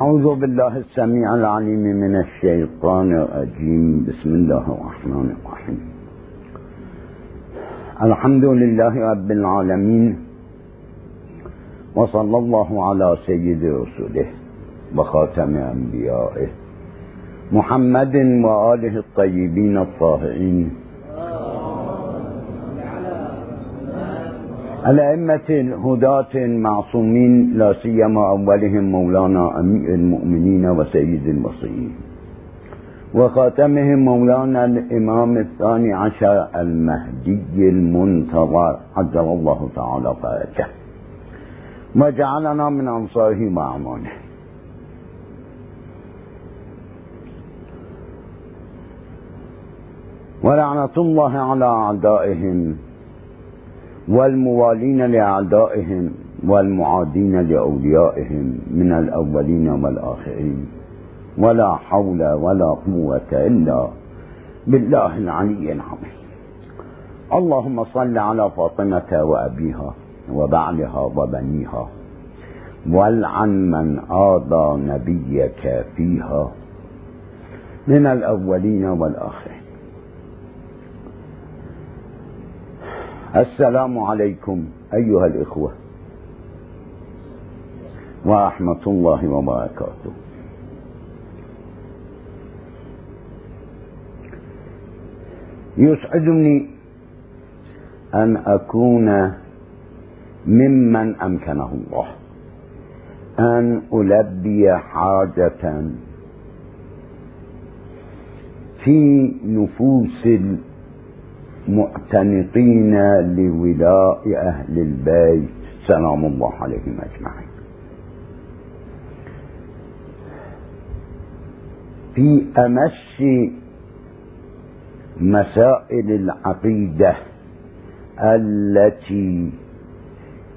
أعوذ بالله السميع العليم من الشيطان الرجيم. بسم الله الرحمن الرحيم. الحمد لله رب العالمين وصلى الله على سيد رسوله وخاتم أنبيائه محمد وآله الطيبين الطاهرين. الأئمة الهداة المعصومين لا سيما أولهم مولانا أمير المؤمنين وسيد المصريين وخاتمهم مولانا الإمام الثاني عشر المهدي المنتظر عجل الله تعالى فرجه. وجعلنا من أنصاره وأعمانه ولعنة الله على أعدائهم. والموالين لأعدائهم والمعادين لأوليائهم من الأولين والآخرين. ولا حول ولا قوة إلا بالله العلي العظيم. اللهم صل على فاطمة وأبيها وبعلها وبنيها. والعن من آذى نبيك فيها من الأولين والآخرين. السلام عليكم أيها الإخوة. ورحمة الله وبركاته. يسعدني أن أكون ممن أمكنه الله. أن ألبي حاجة في نفوس معتنقين لولاء أهل البيت. سلام الله عليهم أجمعين. في أمس مسائل العقيدة التي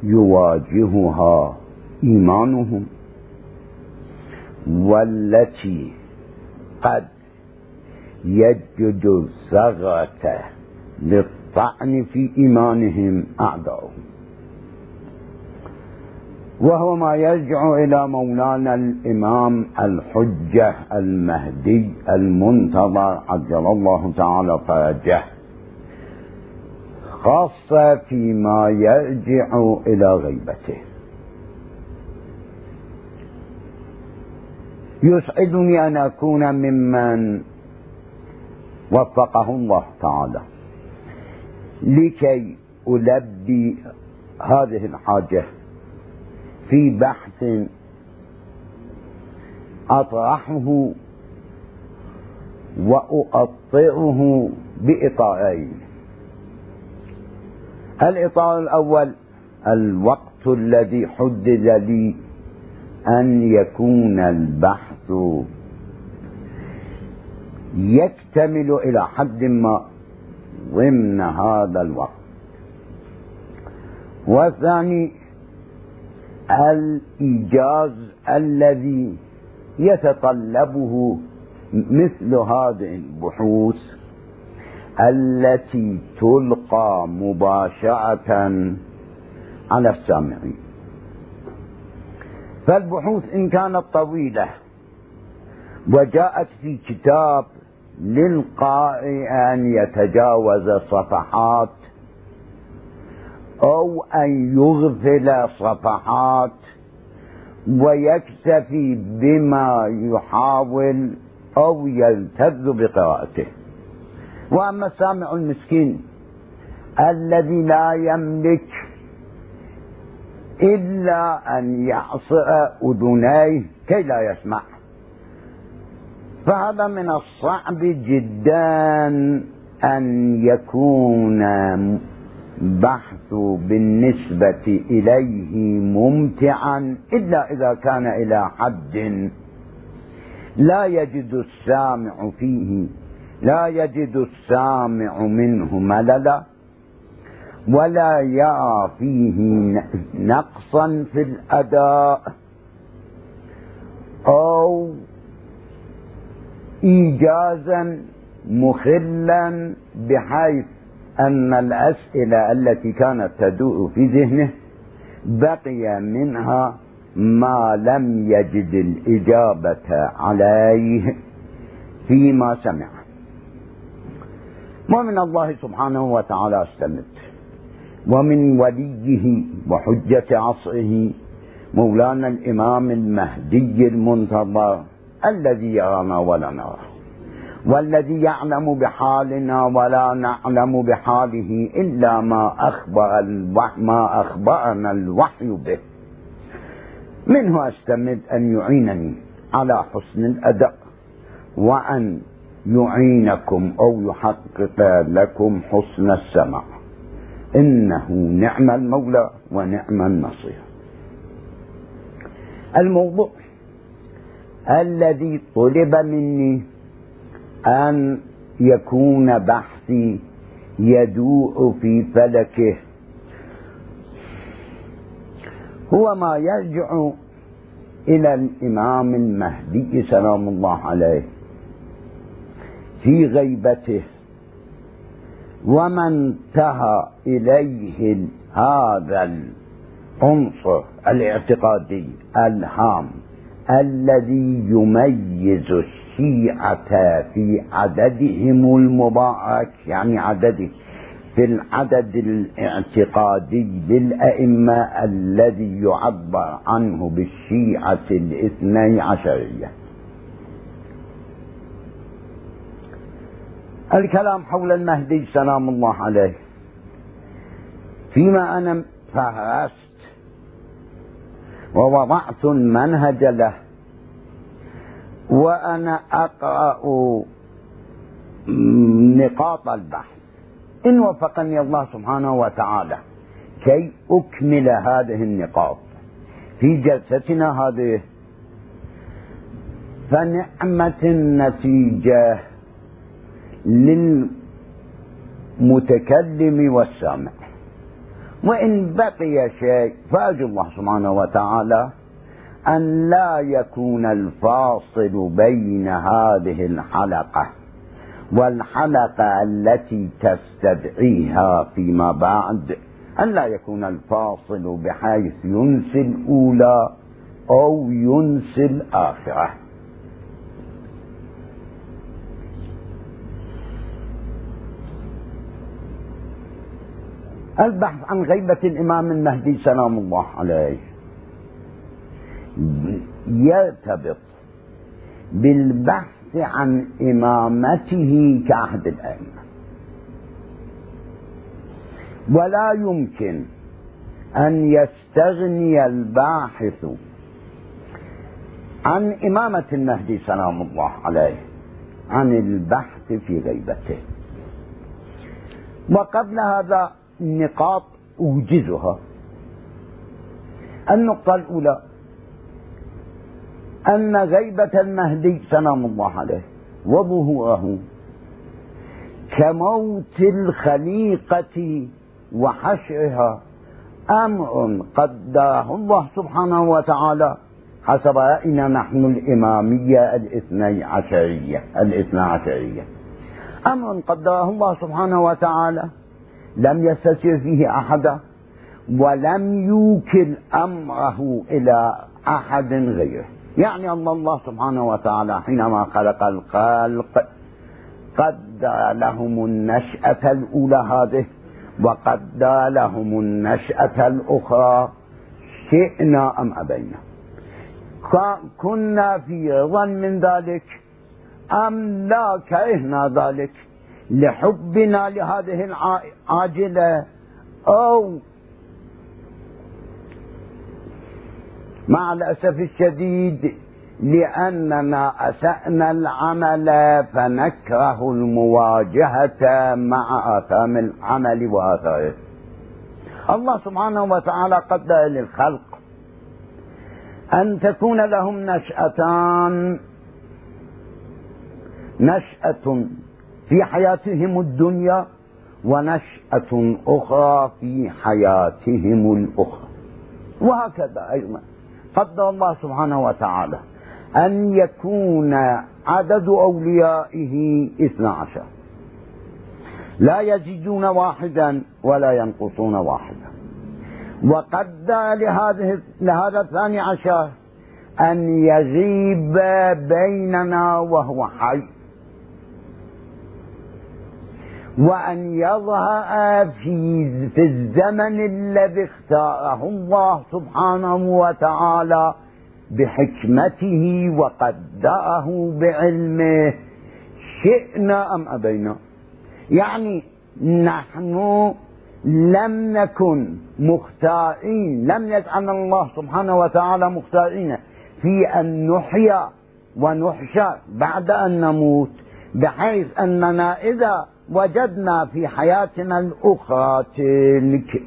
يواجهها إيمانهم والتي قد يجد الثغرة للطعن في إيمانهم أعداؤهم وهو ما يرجع إلى مولانا الإمام الحجة المهدي المنتظر عجل الله تعالى فرجه. خاصة فيما يرجع إلى غيبته. يسعدني أن أكون ممن وفقه الله تعالى. لكي ألبي هذه الحاجة في بحث أطرحه وأقطعه بإطارين. الإطار الأول الوقت الذي حدد لي أن يكون البحث يكتمل إلى حد ما ضمن هذا الوقت. والثاني الإيجاز الذي يتطلبه مثل هذه البحوث التي تلقى مباشرة على السامعين. فالبحوث إن كانت طويلة وجاءت في كتاب للقارئ أن يتجاوز صفحات أو أن يغفل صفحات ويكتفي بما يحاول أو يلتذ بقراءته. وأما السامع المسكين الذي لا يملك إلا أن يعصر أذنيه كي لا يسمع. فهذا من الصعب جدا أن يكون بحث بالنسبة إليه ممتعا إلا إذا كان إلى حد لا يجد السامع فيه لا يجد السامع منه مللا ولا يرى فيه نقصا في الأداء أو إيجازا مخلا بحيث أن الأسئلة التي كانت تدور في ذهنه بقي منها ما لم يجد الإجابة عليه فيما سمع. ومن الله سبحانه وتعالى استمد. ومن وليه وحجة عصره مولانا الإمام المهدي المنتظر. الذي يرانا ولا نراه والذي يعلم بحالنا ولا نعلم بحاله إلا ما أخبر ما أخبرنا الوحي به. منه أستمد أن يعينني على حسن الأداء وأن يعينكم أو يحقق لكم حسن السمع إنه نعم المولى ونعم النصير. الموضوع الذي طلب مني أن يكون بحثي يدوء في فلكه. هو ما يرجع إلى الإمام المهدي سلام الله عليه في غيبته. وما انتهى إليه هذا العنصر الاعتقادي الهام. الذي يميز الشيعة في عددهم المبارك يعني عدده في العدد الاعتقادي للأئمة الذي يعبر عنه بالشيعة الاثني عشرية. الكلام حول المهدي سلام الله عليه. فيما أنا فهرست ووضعت المنهج له. وأنا أقرأ نقاط البحث. إن وفقني الله سبحانه وتعالى كي أكمل هذه النقاط في جلستنا هذه. فنعمة النتيجة للمتكلم والسامع. وإن بقي شيء فأرجو الله سبحانه وتعالى أن لا يكون الفاصل بين هذه الحلقة والحلقة التي تستدعيها فيما بعد أن لا يكون الفاصل بحيث ينسي الأولى أو ينسي الآخرة. البحث عن غيبة الإمام المهدي سلام الله عليه. يرتبط بالبحث عن إمامته كعهد الأئمة. ولا يمكن أن يستغني الباحث عن إمامة المهدي سلام الله عليه عن البحث في غيبته. وقبل هذا نقاط أوجزها. النقطة الأولى أن غيبة المهدي سلام الله عليه وظهوره كموت الخليقة وحشرها أمر قدره الله سبحانه وتعالى. حسب رأينا نحن الإمامية الاثني عشرية الاثنى عشرية. أمر قدره الله سبحانه وتعالى. لم يستشر فيه أحدا ولم يوكل أمره إلى أحد غيره. يعني أن الله سبحانه وتعالى حينما خلق الخلق قدر لهم النشأة الأولى هذه وقدر لهم النشأة الأخرى شئنا أم أبينا. كنا في رضا من ذلك أم لا كرهنا ذلك؟ لحبنا لهذه العاجلة أو مع الأسف الشديد لأننا أسأنا العمل فنكره المواجهة مع آثام العمل وآثاره. الله سبحانه وتعالى قدر للخلق أن تكون لهم نشأتان. نشأة في حياتهم الدنيا ونشأة أخرى في حياتهم الأخرى. وهكذا أيضا. قدر الله سبحانه وتعالى أن يكون عدد أوليائه اثنا عشر. لا يزيدون واحدا ولا ينقصون واحدا. وقدر لهذه لهذا الثاني عشر أن يغيب بيننا وهو حي. وأن يظهر في, في الزمن الذي اختاره الله سبحانه وتعالى بحكمته وقدره بعلمه. شئنا أم أبينا؟ يعني نحن لم نكن مختارين لم يجعلنا الله سبحانه وتعالى مختارين. في أن نحيا ونحشر بعد أن نموت بحيث أننا إذا وجدنا في حياتنا الأخرى تلك.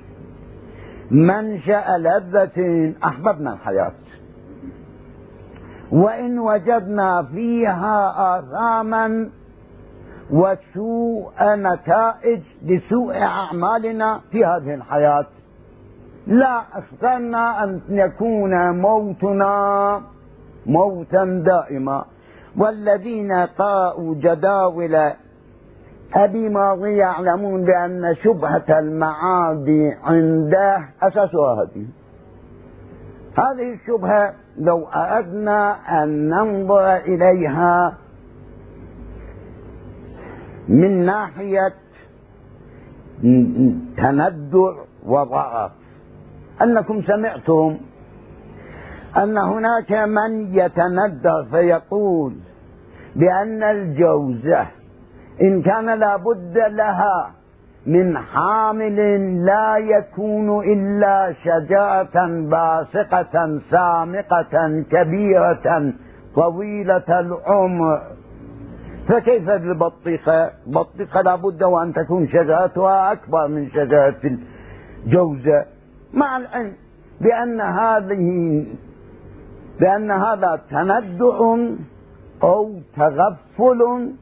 منشأ لذة أحببنا الحياة. وإن وجدنا فيها آثاما وسوء نتائج لسوء أعمالنا في هذه الحياة. لا اخترنا أن يكون موتنا موتا دائما. والذين قرأوا جداول أبي ماضي يعلمون بأن شبهة المعاد عنده أساسها هذه هذه الشبهة لو أردنا أن ننظر إليها من ناحية تندع وضعف. أنكم سمعتم أن هناك من يتندر فيقول بأن الجوزة إن كان لابد لها من حامل لا يكون إلا شجاعة باسقة سامقة كبيرة طويلة العمر. فكيف بالبطيخة؟ البطيخة لابد وأن تكون شجرتها أكبر من شجرة الجوزة. مع العلم بأن هذه بأن هذا تندع أو تغفل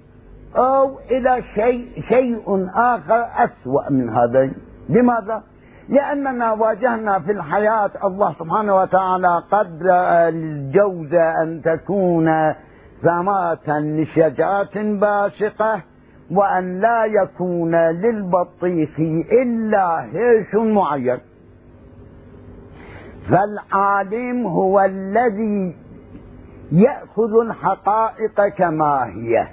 أو إلى شيء شيء آخر أسوأ من هذين لماذا؟ لأننا واجهنا في الحياة. الله سبحانه وتعالى قدر الجوزة أن تكون ثمرة لشجرة باسقة وأن لا يكون للبطيخ إلا هرش معين. فالعالم هو الذي يأخذ الحقائق كما هي.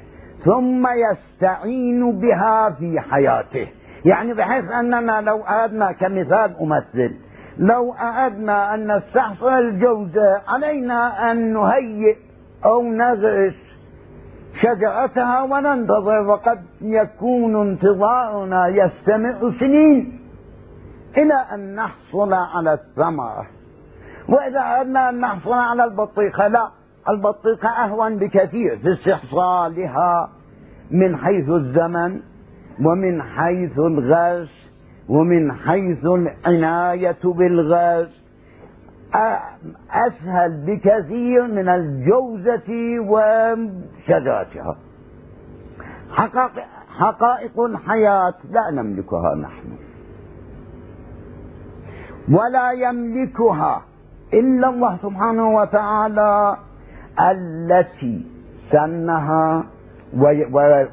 ثم يستعين بها في حياته. يعني بحيث أننا لو أردنا كمثال أمثل لو أردنا أن نستحصل الجوزة علينا أن نهيئ أو نغرس شجرتها وننتظر وقد يكون انتظارنا يستمر سنين إلى أن نحصل على الثمرة. وإذا أردنا أن نحصل على البطيخة لا. البطيخة أهون بكثير في استحصالها من حيث الزمن ومن حيث الغرس ومن حيث العناية بالغرس أسهل بكثير من الجوزة وشجرتها. حقائق, حقائق الحياة لا نملكها نحن. ولا يملكها إلا الله سبحانه وتعالى. التي سنها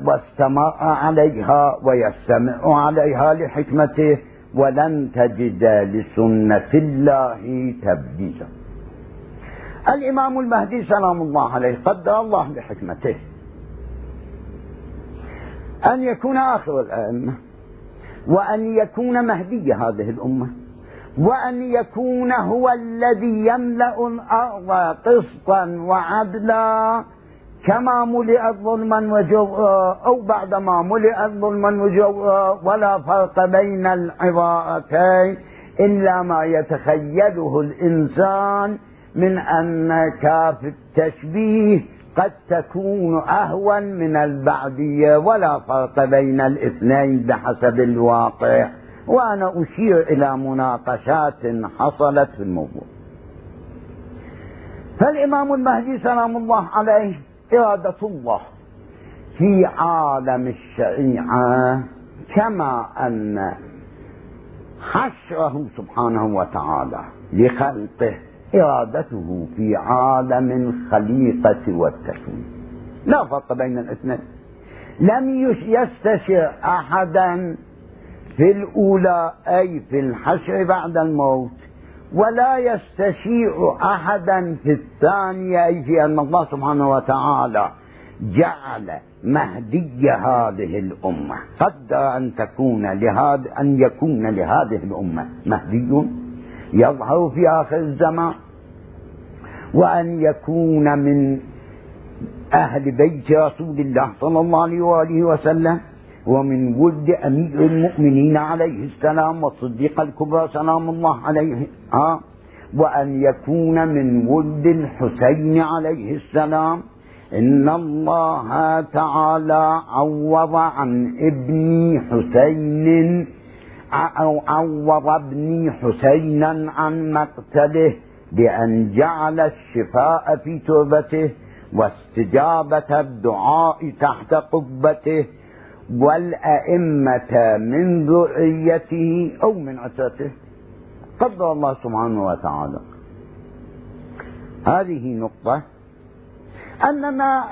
واستمع عليها ويستمع عليها لحكمته ولن تجد لسنة الله تبديلا. الإمام المهدي سلام الله عليه قدر الله بحكمته أن يكون آخر الأئمة وأن يكون مهدي هذه الأمة. وأن يكون هو الذي يملأ الأرض قسطا وعدلا كما ملئت ظلما وجورا أو بعدما ملئت ظلما وجورا ولا فرق بين العبارتين إلا ما يتخيله الإنسان من أن كاف التشبيه قد تكون أهون من البعدية ولا فرق بين الاثنين بحسب الواقع. وأنا أشير إلى مناقشات حصلت في الموضوع. فالإمام المهدي سلام الله عليه إرادة الله في عالم الشريعة كما أن حشره سبحانه وتعالى لخلقه إرادته في عالم الخليقة والتكوين. لا فرق بين الاثنين. لم يستشر أحدا في الأولى أي في الحشر بعد الموت ولا يستشيع أحدا في الثانية أي في أن الله سبحانه وتعالى جعل مهدي هذه الأمة. قدر أن تكون لهذا أن يكون لهذه الأمة مهدي يظهر في آخر الزمان وأن يكون من أهل بيت رسول الله صلى الله عليه وآله وسلم. ومن ولد أمير المؤمنين عليه السلام والصديق الكبرى سلام الله عليه آه وأن يكون من ولد الحسين عليه السلام. إن الله تعالى عوض عن ابن حسين أو عوض ابني حسينا عن مقتله بأن جعل الشفاء في تربته واستجابة الدعاء تحت قبته. والأئمة من ذريته أو من عترته. قدر الله سبحانه وتعالى. هذه نقطة. أننا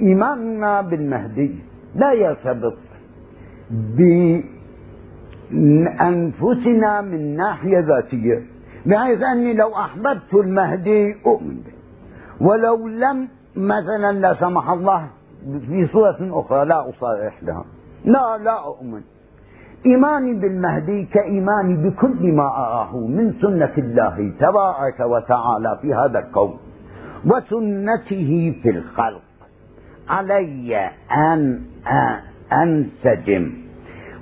إيماننا بالمهدي لا يرتبط بأنفسنا من ناحية ذاتية بحيث أني لو أحببت المهدي أؤمن به. ولو لم مثلا لا سمح الله في صورة أخرى لا أصارح لها. لا لا أؤمن. إيماني بالمهدي كإيماني بكل ما أراه من سنة الله تبارك وتعالى في هذا الكون وسنته في الخلق. علي أن أنسجم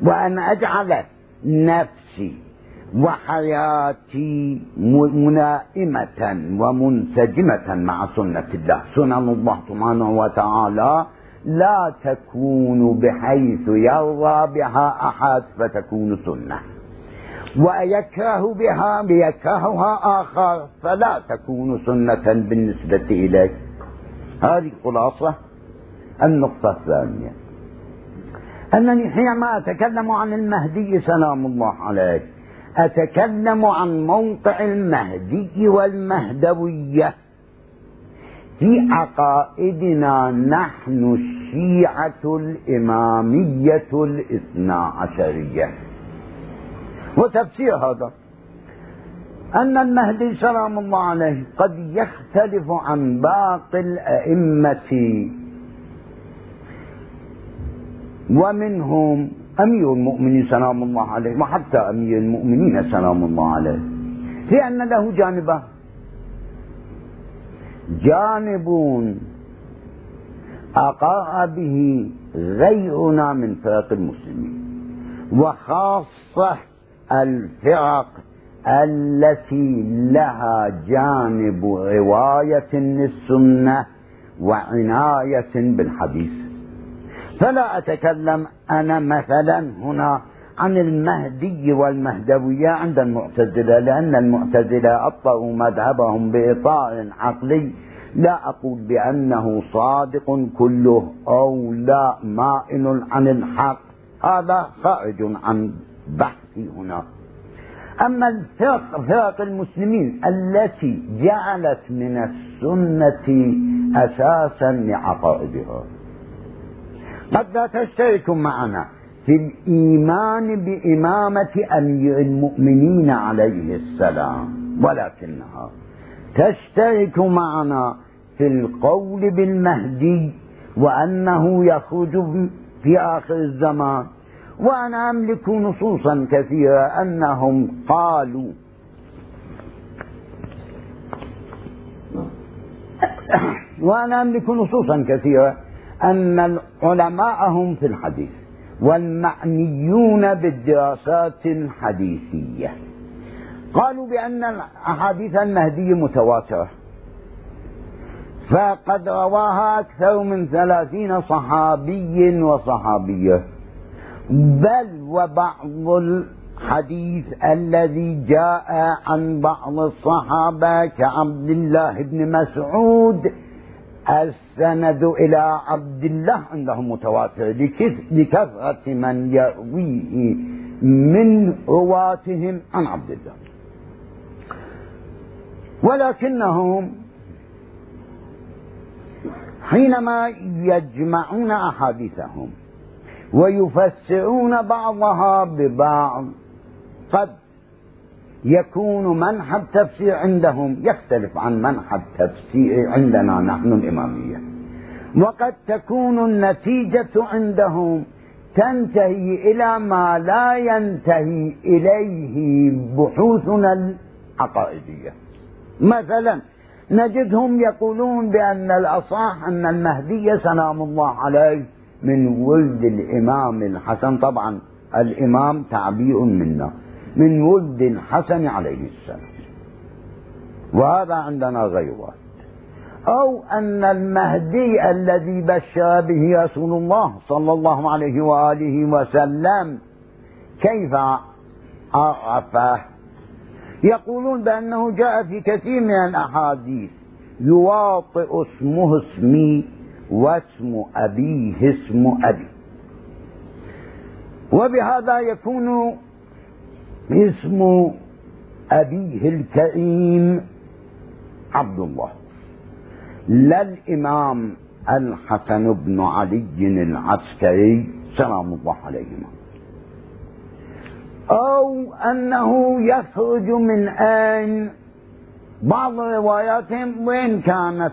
وأن أجعل نفسي وحياتي ملائمة ومنسجمة مع سنة الله. سنن الله سبحانه وتعالى لا تكون بحيث يرضى بها أحد فتكون سنة. ويكره بها يكرهها آخر فلا تكون سنة بالنسبة إليه هذه خلاصة. النقطة الثانية. أنني حينما أتكلم عن المهدي سلام الله عليه أتكلم عن موقع المهدي والمهدوية. في عقائدنا نحن الشيعة الإمامية الاثنا عشرية وتفسير هذا أن المهدي سلام الله عليه قد يختلف عن باقي الأئمة ومنهم أمير المؤمنين سلام الله عليه وحتى أمير المؤمنين سلام الله عليه. لأن له جانبان. جانب أقر به غيرنا من فرق المسلمين وخاصة الفرق التي لها جانب رواية للسنة وعناية بالحديث. فلا أتكلم أنا مثلا هنا عن المهدي والمهدوية عند المعتزلة لأن المعتزلة أبطأوا مذهبهم بإطار عقلي. لا أقول بأنه صادق كله أو لا مائل عن الحق. هذا خارج عن بحثي هنا. أما الفرق فرق المسلمين التي جعلت من السنة أساسا لعقائدها. قد لا تشترك معنا. في الإيمان بإمامة أمير المؤمنين عليه السلام. ولكنها تشترك معنا في القول بالمهدي وأنه يخرج في آخر الزمان. وأنا أملك نصوصا كثيرة أنهم قالوا وأنا أملك نصوصا كثيرة أن علماءهم في الحديث. والمعنيون بالدراسات الحديثية. قالوا بأن أحاديث المهدي متواترة. فقد رواها أكثر من ثلاثين صحابي وصحابية. بل وبعض الحديث الذي جاء عن بعض الصحابة كعبد الله بن مسعود السند إلى عبد الله عندهم متواتر. لكثرة من يرويه من رواتهم عن عبد الله. ولكنهم حينما يجمعون أحاديثهم ويفسرون بعضها ببعض قد يكون منحى التفسير عندهم. يختلف عن منحى التفسير عندنا نحن الإمامية. وقد تكون النتيجة عندهم تنتهي إلى ما لا ينتهي إليه بحوثنا العقائدية. مثلا نجدهم يقولون بأن الأصح أن المهدي سلام الله عليه من ولد الإمام الحسن. طبعا الإمام تعبير منا. من ولد الحسن عليه السلام. وهذا عندنا غير أو أن المهدي الذي بشر به رسول الله صلى الله عليه وآله وسلم كيف عرفه؟ يقولون بأنه جاء في كثير من الأحاديث يواطئ اسمه اسمي واسم أبيه اسم أبي. وبهذا يكون اسم أبيه الكريم عبد الله. لا الإمام الحسن بن علي العسكري سلام الله عليهما. أو أنه يخرج من أين بعض رواياتهم وين كانت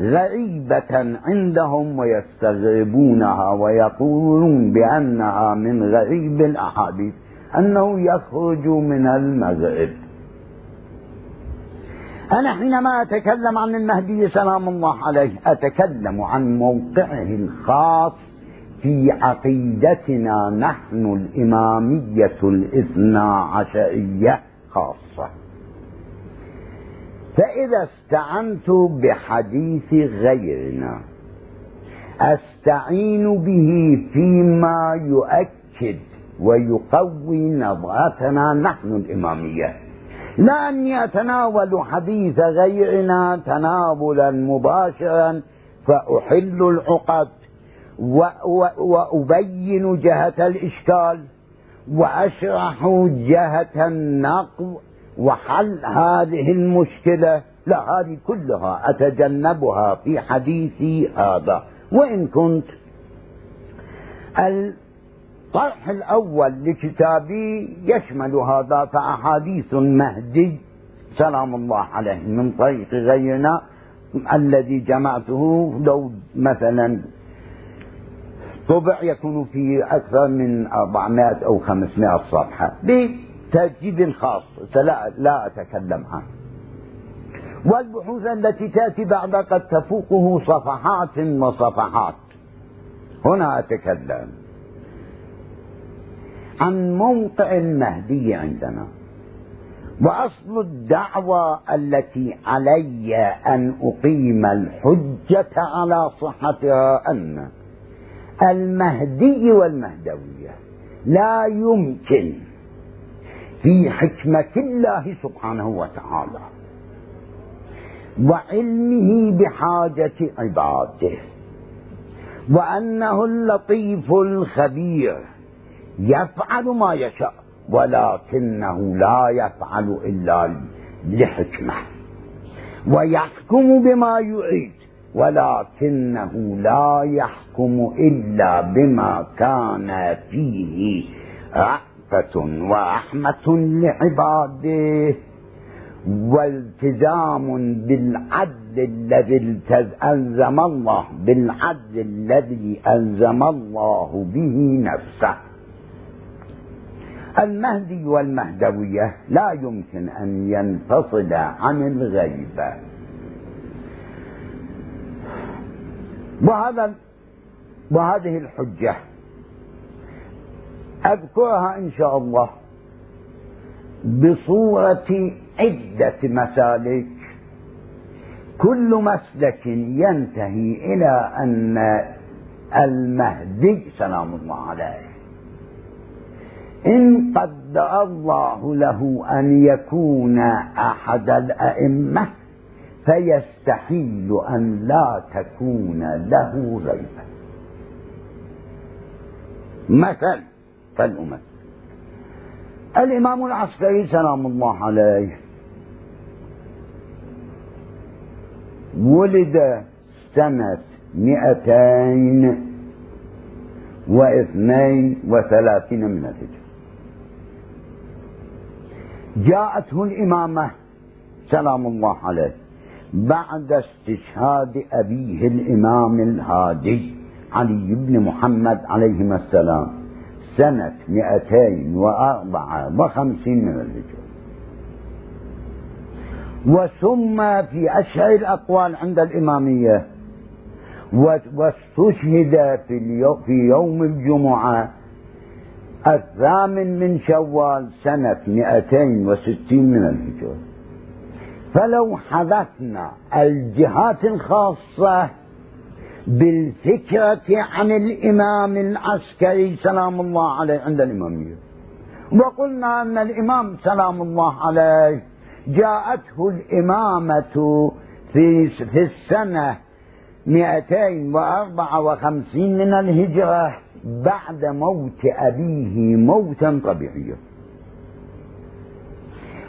غريبة عندهم ويستغربونها ويقولون بأنها من غريب الأحاديث. أنه يخرج من المغرب أنا حينما أتكلم عن المهدي سلام الله عليه أتكلم عن موقعه الخاص في عقيدتنا نحن الإمامية الاثنا عشرية خاصة. فإذا استعنت بحديث غيرنا أستعين به فيما يؤكد ويقوي نظرتنا نحن الإمامية. لا أني أتناول حديث غيرنا تناولا مباشرا فأحل العقد وأبين جهة الإشكال وأشرح جهة النقض وحل هذه المشكلة. لا هذه كلها أتجنبها في حديثي هذا. وإن كنت الطرح الأول لكتابي يشمل هذا فأحاديث المهدي سلام الله عليه. من طريق غيرنا الذي جمعته لو مثلا طبع يكون في أكثر من 400 أو 500 صفحة بترتيب خاص. لا, لا أتكلم عنه والبحوث التي تأتي بعد قد تفوقه صفحات وصفحات. هنا أتكلم. عن موقع المهدي عندنا. وأصل الدعوى التي علي أن أقيم الحجة على صحتها أن المهدي والمهدوية لا يمكن في حكمة الله سبحانه وتعالى وعلمه بحاجة عباده وأنه اللطيف الخبير. يفعل ما يشاء ولكنه لا يفعل إلا لحكمة. ويحكم بما يريد ولكنه لا يحكم إلا بما كان فيه رأفة ورحمة لعباده. والتزام بالعدل الذي ألزم الله بالعدل الذي ألزم الله به نفسه. المهدي والمهدوية لا يمكن أن ينفصل عن الغيبة. وهذا وهذه الحجة. أذكرها إن شاء الله بصورة عدة مسالك. كل مسلك ينتهي إلى أن المهدي سلام الله عليه إن قدر الله له أن يكون أحد الأئمة فيستحيل أن لا تكون له غيبة مثل فالأمم. الإمام العسكري سلام الله عليه ولد سنة مئتين واثنين وثلاثين من الهجرة. جاءته الإمامة سلام الله عليه. بعد استشهاد أبيه الإمام الهادي علي بن محمد عليهما السلام. سنة 254 من الهجرة. وسمى في أشهر الأقوال عند الإمامية. واستشهد في, في يوم الجمعة الثامن من شوال سنة 260 من الهجرة. فلو حدثنا الجهات الخاصة بالفكرة عن الإمام العسكري سلام الله عليه عند الإمامية وقلنا أن الإمام سلام الله عليه جاءته الإمامة في في السنة 254 من الهجرة. بعد موت أبيه موتا طبيعيا.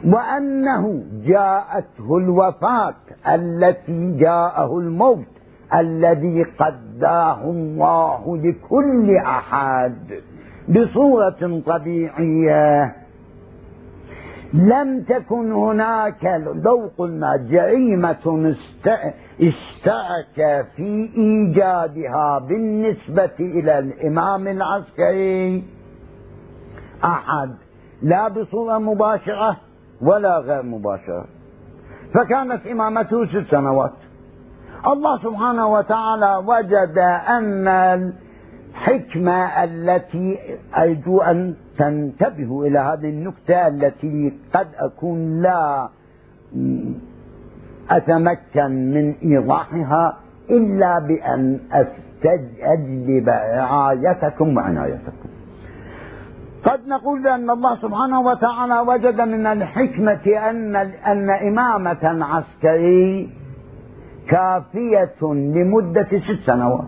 وأنه جاءته الوفاة التي جاءه الموت الذي قداه الله لكل أحد بصورة طبيعية. لم تكن هناك قلنا جريمة اشترك في إيجادها بالنسبة إلى الإمام العسكري. أحد. لا بصورة مباشرة ولا غير مباشرة. فكانت إمامته ست سنوات. الله سبحانه وتعالى وجد أن الحكمة التي أرجو أن تنتبهوا إلى هذه النكتة التي قد أكون لا أتمكن من إيضاحها إلا بأن أستجلب رعايتكم وعنايتكم. قد نقول بأن الله سبحانه وتعالى وجد من الحكمة أن أن إمامة عسكري كافية لمدة ست سنوات.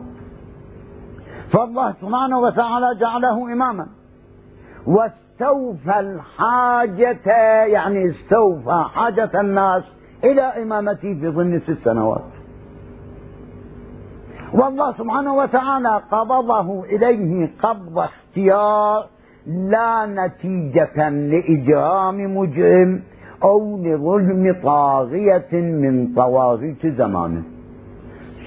فالله سبحانه وتعالى جعله إماما. واستوفى الحاجة يعني استوفى حاجة الناس إلى إمامته في ضمن ست سنوات. والله سبحانه وتعالى قبضه إليه قبض اختيار لا نتيجة لإجرام مجرم أو لظلم طاغية من طواغيت زمانه.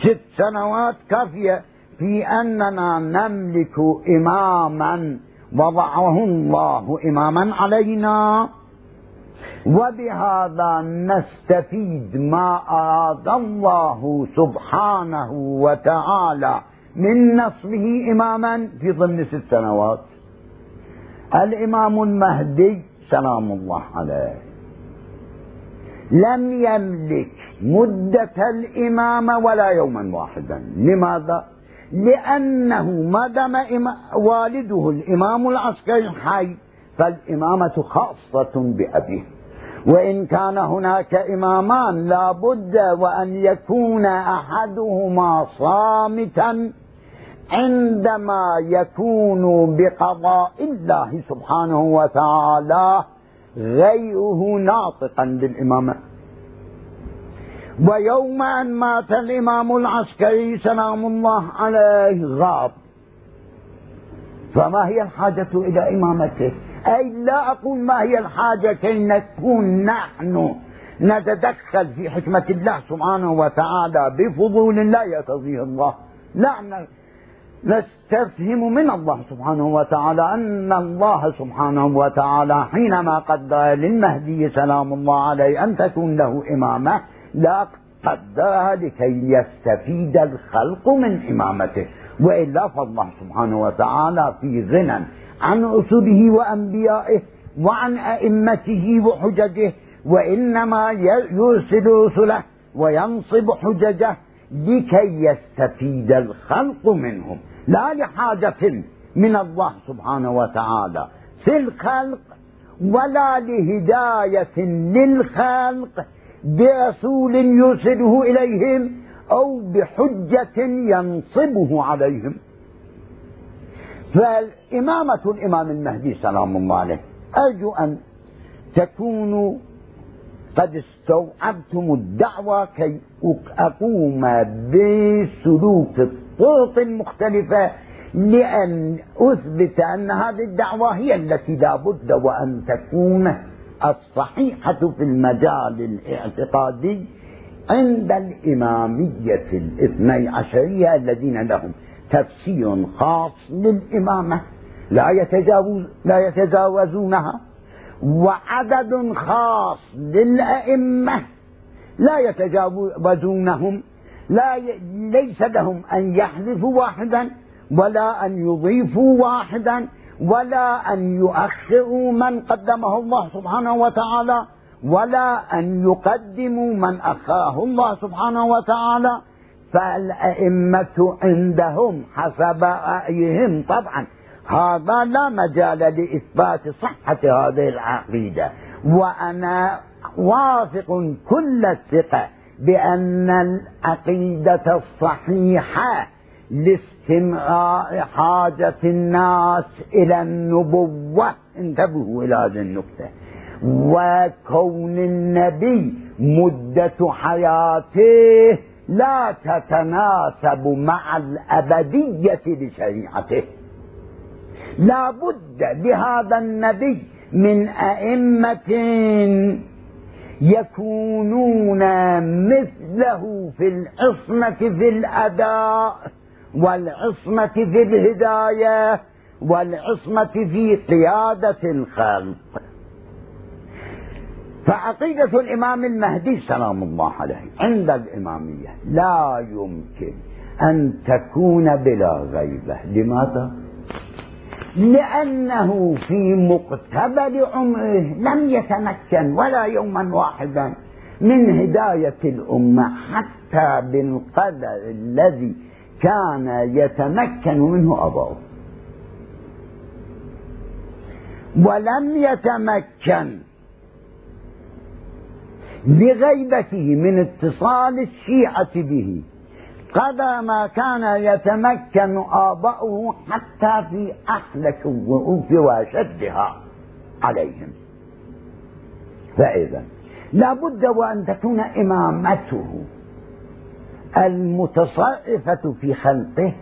ست سنوات كافية في أننا نملك إماما وضعه الله إماما علينا. وبهذا نستفيد ما أراد الله سبحانه وتعالى من نصبه إماما في ضمن ست سنوات. الإمام المهدي سلام الله عليه. لم يملك مدة الإمامة ولا يوما واحدا. لماذا؟ لأنه ما دام والده الإمام العسكري حي فالإمامة خاصة بأبيه. وإن كان هناك إمامان لا بد وأن يكون أحدهما صامتا عندما يكون بقضاء الله سبحانه وتعالى غيره ناطقا بالإمامة. ويوم أن مات الإمام العسكري سلام الله عليه غاب. فما هي الحاجة إلى إمامته؟ أي لا أقول ما هي الحاجة كي نكون نحن نتدخل في حكمة الله سبحانه وتعالى بفضول لا يقتضيه الله. لا نستفهم من الله سبحانه وتعالى أن الله سبحانه وتعالى حينما قدر للمهدي سلام الله عليه أن تكون له إمامة لا قدرها لكي يستفيد الخلق من إمامته وإلا فالله سبحانه وتعالى في غنى عن رسله وأنبيائه وعن أئمته وحججه وإنما يرسل رسله وينصب حججه لكي يستفيد الخلق منهم. لا لحاجة من الله سبحانه وتعالى في الخلق ولا لهداية للخلق. برسول يرسله إليهم أو بحجة ينصبه عليهم. فالإمامة الإمام المهدي سلام الله عليه أرجو أن تكونوا قد استوعبتم الدعوة كي أقوم بسلوك الطرق المختلفة لأن أثبت أن هذه الدعوة هي التي لا بد وأن تكون. الصحيحة في المجال الاعتقادي عند الإمامية الاثني عشرية الذين لهم تفسير خاص للإمامة لا يتجاوز لا يتجاوزونها وعدد خاص للأئمة لا يتجاوزونهم لا ي... ليس لهم أن يحذفوا واحدا ولا أن يضيفوا واحدا ولا أن يؤخروا من قدمه الله سبحانه وتعالى ولا أن يقدموا من أخاه الله سبحانه وتعالى فالأئمة عندهم حسب رأيهم طبعا. هذا لا مجال لإثبات صحة هذه العقيدة. وأنا واثق كل الثقة بأن العقيدة الصحيحة لاستمرار حاجة الناس إلى النبوة. انتبهوا إلى هذه النقطة. وكون النبي مدة حياته لا تتناسب مع الأبدية لشريعته لا بد بهذا النبي من أئمة يكونون مثله في العصمة في الأداء. والعصمة في الهداية والعصمة في قيادة الخلق فعقيدة الإمام المهدي سلام الله عليه عند الإمامية لا يمكن أن تكون بلا غيبة لماذا؟ لأنه في مقتبل عمره لم يتمكن ولا يوما واحدا من هداية الأمة حتى بالقدر الذي كان يتمكن منه أبوه ولم يتمكن لغيبته من اتصال الشيعة به. قدر ما كان يتمكن آباؤه حتى في أحلك الظروف وأشدها عليهم. فإذا لابد وأن تكون إمامته المتصرفة في خلقه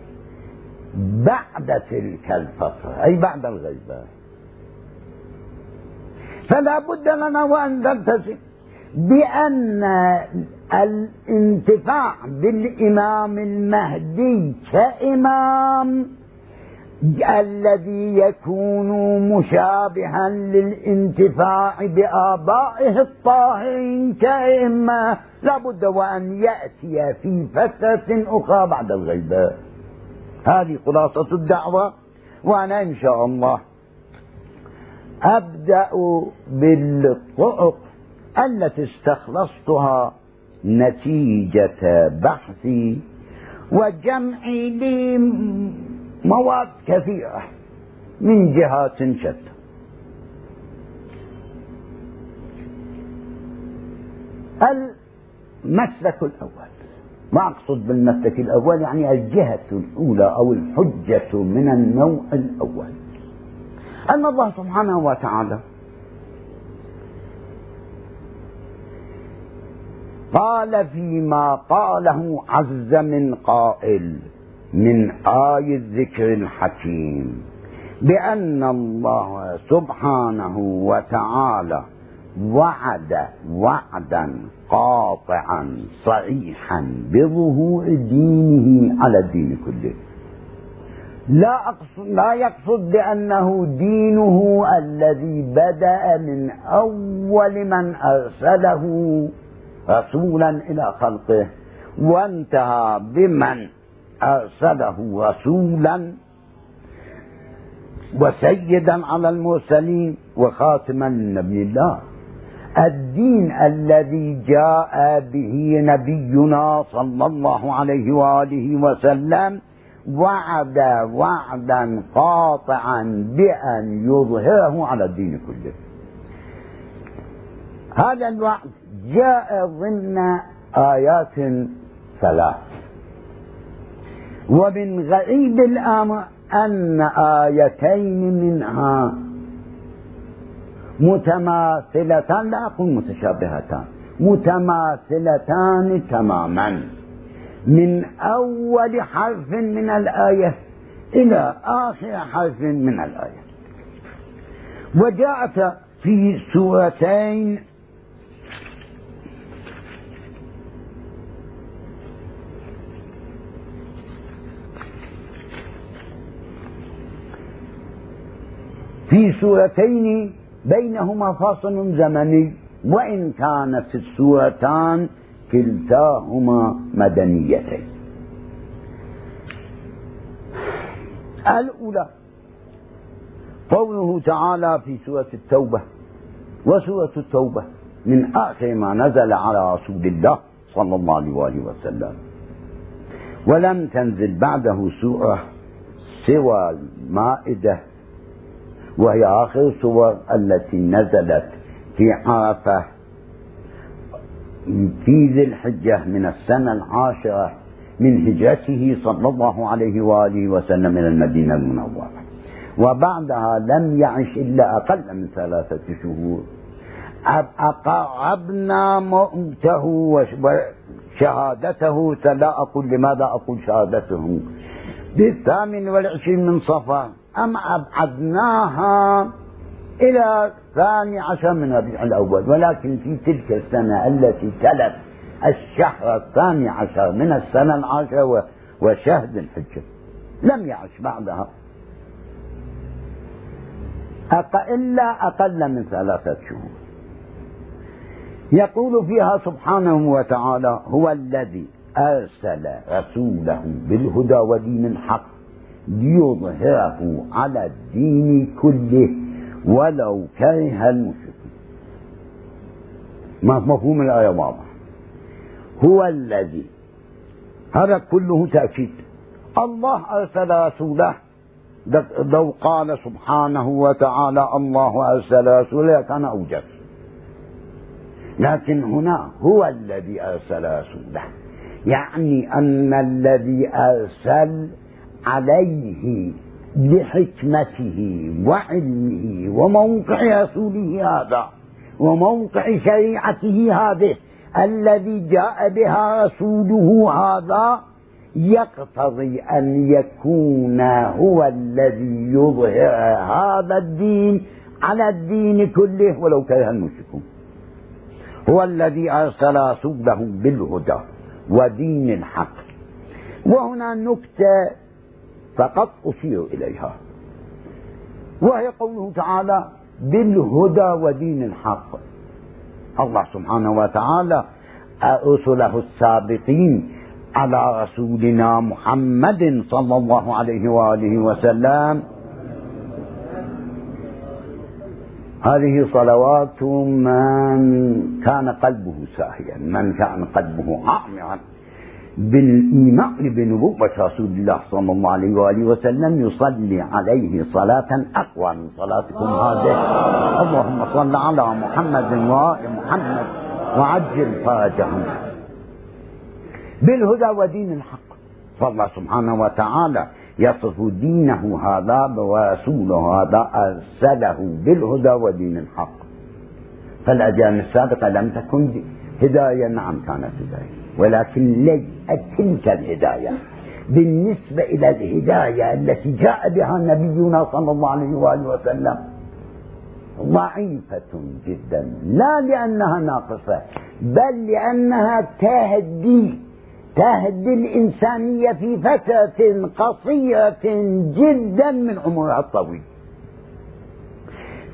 بعد تلك الفترة أي بعد الغيبة فلا بد لنا وأن نلتزم بأن الانتفاع بالإمام المهدي كإمام الذي يكون مشابها للانتفاع بآبائه الطاهرين كأئمة. لابد وأن يأتي في فترة أخرى بعد الغيبة هذه خلاصة الدعوة. وأنا إن شاء الله أبدأ بالطرق التي استخلصتها نتيجة بحثي وجمعي لمواد كثيرة من جهات شتى. المسلك الأول ما أقصد بالمسلك الأول يعني الجهة الأولى أو الحجة من النوع الأول. أن الله سبحانه وتعالى قال فيما قاله عز من قائل من آي الذكر الحكيم بأن الله سبحانه وتعالى وعد وعدا قاطعا صريحا بظهور دينه على الدين كله. لا أقصد لا يقصد بأنه دينه الذي بدأ من أول من أرسله رسولا إلى خلقه وانتهى بمن أرسله رسولا وسيدا على المرسلين وخاتما لنبي الله. الدين الذي جاء به نبينا صلى الله عليه وآله وسلم وعد وعدا قاطعا بأن يظهره على الدين كله. هذا الوعد جاء ضمن آيات ثلاث. ومن غريب الأمر أن آيتين منها متماثلتان لا أقول متشابهتان متماثلتان تماما. من أول حرف من الآية إلى آخر حرف من الآية. وجاءت في سورتين في سورتين بينهما فاصل زمني وإن كانت السورتان كلتاهما مدنيتين. الأولى قوله تعالى في سورة التوبة وسورة التوبة من آخر ما نزل على رسول الله صلى الله عليه وسلم. ولم تنزل بعده سورة سوى المائدة وهي آخر السور التي نزلت في عرفة في ذي الحجة من السنة العاشرة من هجرته صلى الله عليه وآله وسلم إلى المدينة المنورة. وبعدها لم يعش إلا أقل من ثلاثة شهور. أقربنا موته وشهادته فلا أقول لماذا أقول شهادته بالثامن والعشرين من صفر. أم أبعدناها إلى الثاني عشر من ربيع الأول ولكن في تلك السنة التي تلت الشهر الثاني عشر من السنة العاشرة وشهد الحجة. لم يعش بعدها. إلا أقل من ثلاثة شهور. يقول فيها سبحانه وتعالى هو الذي أرسل رسوله بالهدى ودين الحق ليظهره على الدين كله ولو كره المشركون ما مفهوم الآية واضح. هو الذي هذا كله تأكيد. الله أرسل رسوله لو قال سبحانه وتعالى الله أرسل رسوله كان أوجب. لكن هنا هو الذي أرسل رسوله. يعني أن الذي أرسل عليه لحكمته وعلمه وموقع رسوله هذا وموقع شريعته هذه الذي جاء بها رسوله هذا يقتضي أن يكون هو الذي يظهر هذا الدين على الدين كله ولو كره المشركون. هو الذي أرسل رسوله بالهدى ودين الحق. وهنا نكتة فقط أشير إليها. وهي قوله تعالى بالهدى ودين الحق. الله سبحانه وتعالى رسله السابقين على رسولنا محمد صلى الله عليه وآله وسلم. هذه صلوات من كان قلبه ساهيا من كان قلبه عامرا. بالإيمان بنبوة رسول الله صلى الله عليه وآله وسلم يصلي عليه صلاة أقوى من صلاتكم هذه. اللهم صل على محمد وآل محمد وعجل فرجهم بالهدى ودين الحق. فالله سبحانه وتعالى يصف دينه هذا ورسوله هذا أرسله بالهدى ودين الحق. فالأجيال السابقة لم تكن هداية نعم كانت هداية. ولكن لي تلك الهداية. بالنسبة إلى الهداية التي جاء بها نبينا صلى الله عليه وآله وسلم ضعيفة جدا. لا لأنها ناقصة بل لأنها تهدي تهدي الإنسانية في فترة قصيرة جدا من عمرها الطويل.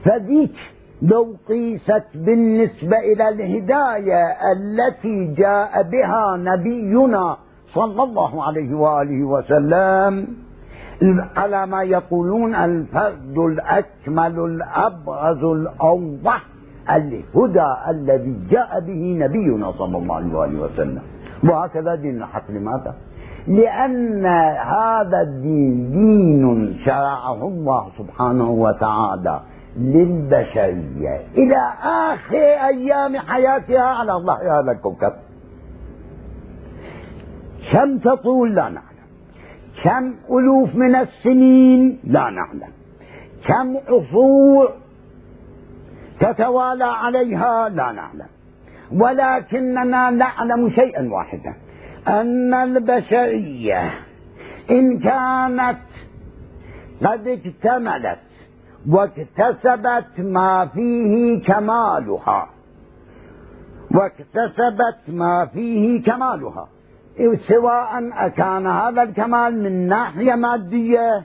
فذيك لو قيست بالنسبة إلى الهداية التي جاء بها نبينا صلى الله عليه وآله وسلم على ما يقولون الفرد الأكمل الأبرز الأوضح الهدى الذي جاء به نبينا صلى الله عليه وآله وسلم وهكذا دين الحق لماذا؟ لأن هذا الدين دين شرعه الله سبحانه وتعالى للبشرية. إلى آخر أيام حياتها على ظهر هذا الكوكب. كم تطول؟ لا نعلم. كم ألوف من السنين؟ لا نعلم. كم عصور تتوالى عليها؟ لا نعلم. ولكننا نعلم شيئا واحدا. أن البشرية إن كانت قد اكتملت واكتسبت ما فيه كمالها. واكتسبت ما فيه كمالها. سواء كان هذا الكمال من ناحية مادية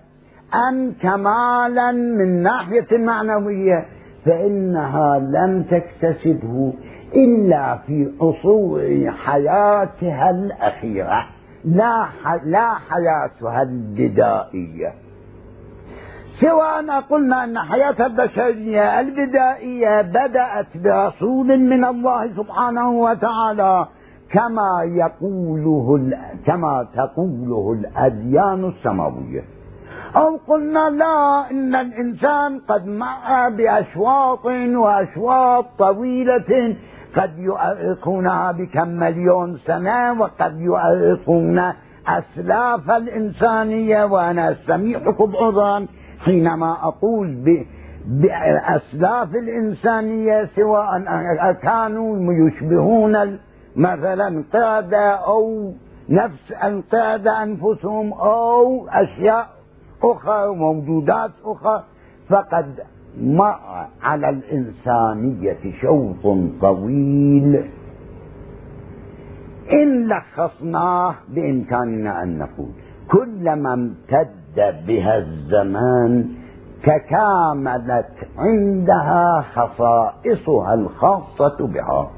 أم كمالا من ناحية معنوية فإنها لم تكتسبه إلا في عصور حياتها الأخيرة لا لا حياتها البدائية سواء قلنا أن حياة البشرية البدائية بدأت برسول من الله سبحانه وتعالى كما يقوله كما تقوله الأديان السماوية. أو قلنا لا إن الإنسان قد مع بأشواط وأشواط طويلة قد يؤرخونها بكم مليون سنة وقد يؤرخون أسلاف الإنسانية وأنا أستميحكم عذرا حينما أقول بأسلاف الإنسانية سواء كانوا يشبهون مثلا قادة أو نفس القادة أنفسهم أو أشياء أخرى وموجودات أخرى فقد مر على الإنسانية شوط طويل. إن لخصناه بإمكاننا أن نقول كلما امتد بها الزمان تكاملت عندها خصائصها الخاصة بها.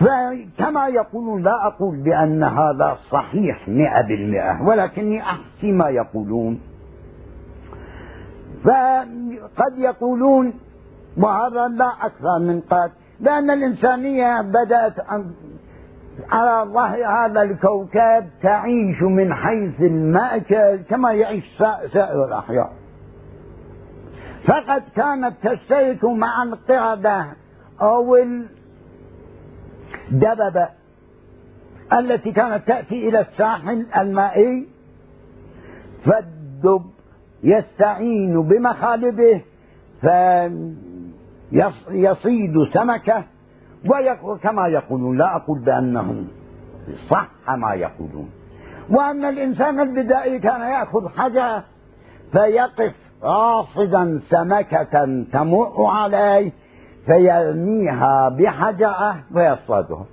فكما يقولون لا أقول بأن هذا صحيح مئة بالمئة ولكني أحكي ما يقولون. فقد يقولون وهذا لا أكثر من قد بأن الإنسانية بدأت على ظهر هذا الكوكب تعيش من حيث المأكل كما يعيش سائر الأحياء. فقد كانت تشترك مع القردة أو الدببة التي كانت تأتي إلى الساحل المائي فالدب يستعين بمخالبه فيصيد سمكة كما يقولون لا أقول بأنهم صح ما يقولون. وأن الإنسان البدائي كان يأخذ حاجة فيقف راصدا سمكة تمر عليه فيرميها بحجرة ويصطادها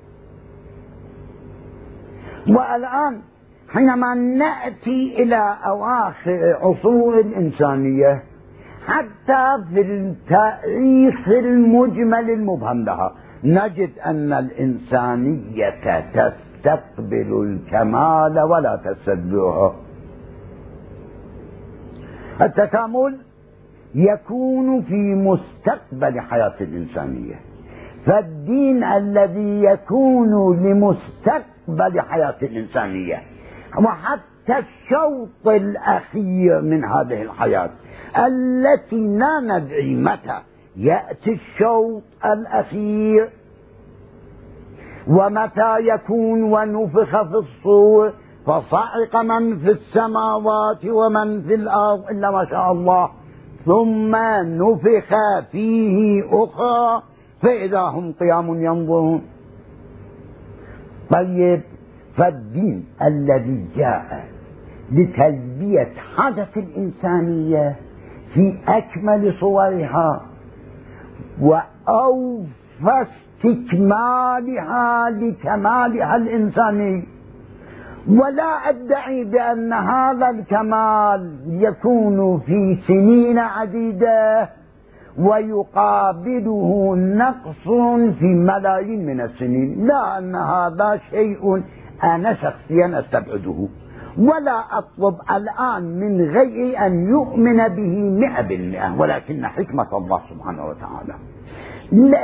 والآن حينما نأتي إلى أواخر عصور الإنسانية حتى في التأريخ المجمل المبهم لها. نجد أن الإنسانية تستقبل الكمال ولا تستدبره. التكامل يكون في مستقبل حياة الإنسانية. فالدين الذي يكون لمستقبل حياة الإنسانية وحتى الشوط الأخير من هذه الحياة التي لا ندري متى يأتي الشوط الأخير ومتى يكون ونفخ في الصور فصعق من في السماوات ومن في الأرض إلا ما شاء الله. ثم نفخ فيه أخرى فإذا هم قيام ينظرون. طيب فالدين الذي جاء لتلبية حدث الإنسانية في أكمل صورها وأوفى استكمالها لكمالها الإنساني. ولا أدعي بأن هذا الكمال يكون في سنين عديدة ويقابله نقص في ملايين من السنين. لا أن هذا شيء أنا شخصيا أستبعده. ولا أطلب الآن من غيري أن يؤمن به مئة بالمئة ولكن حكمة الله سبحانه وتعالى.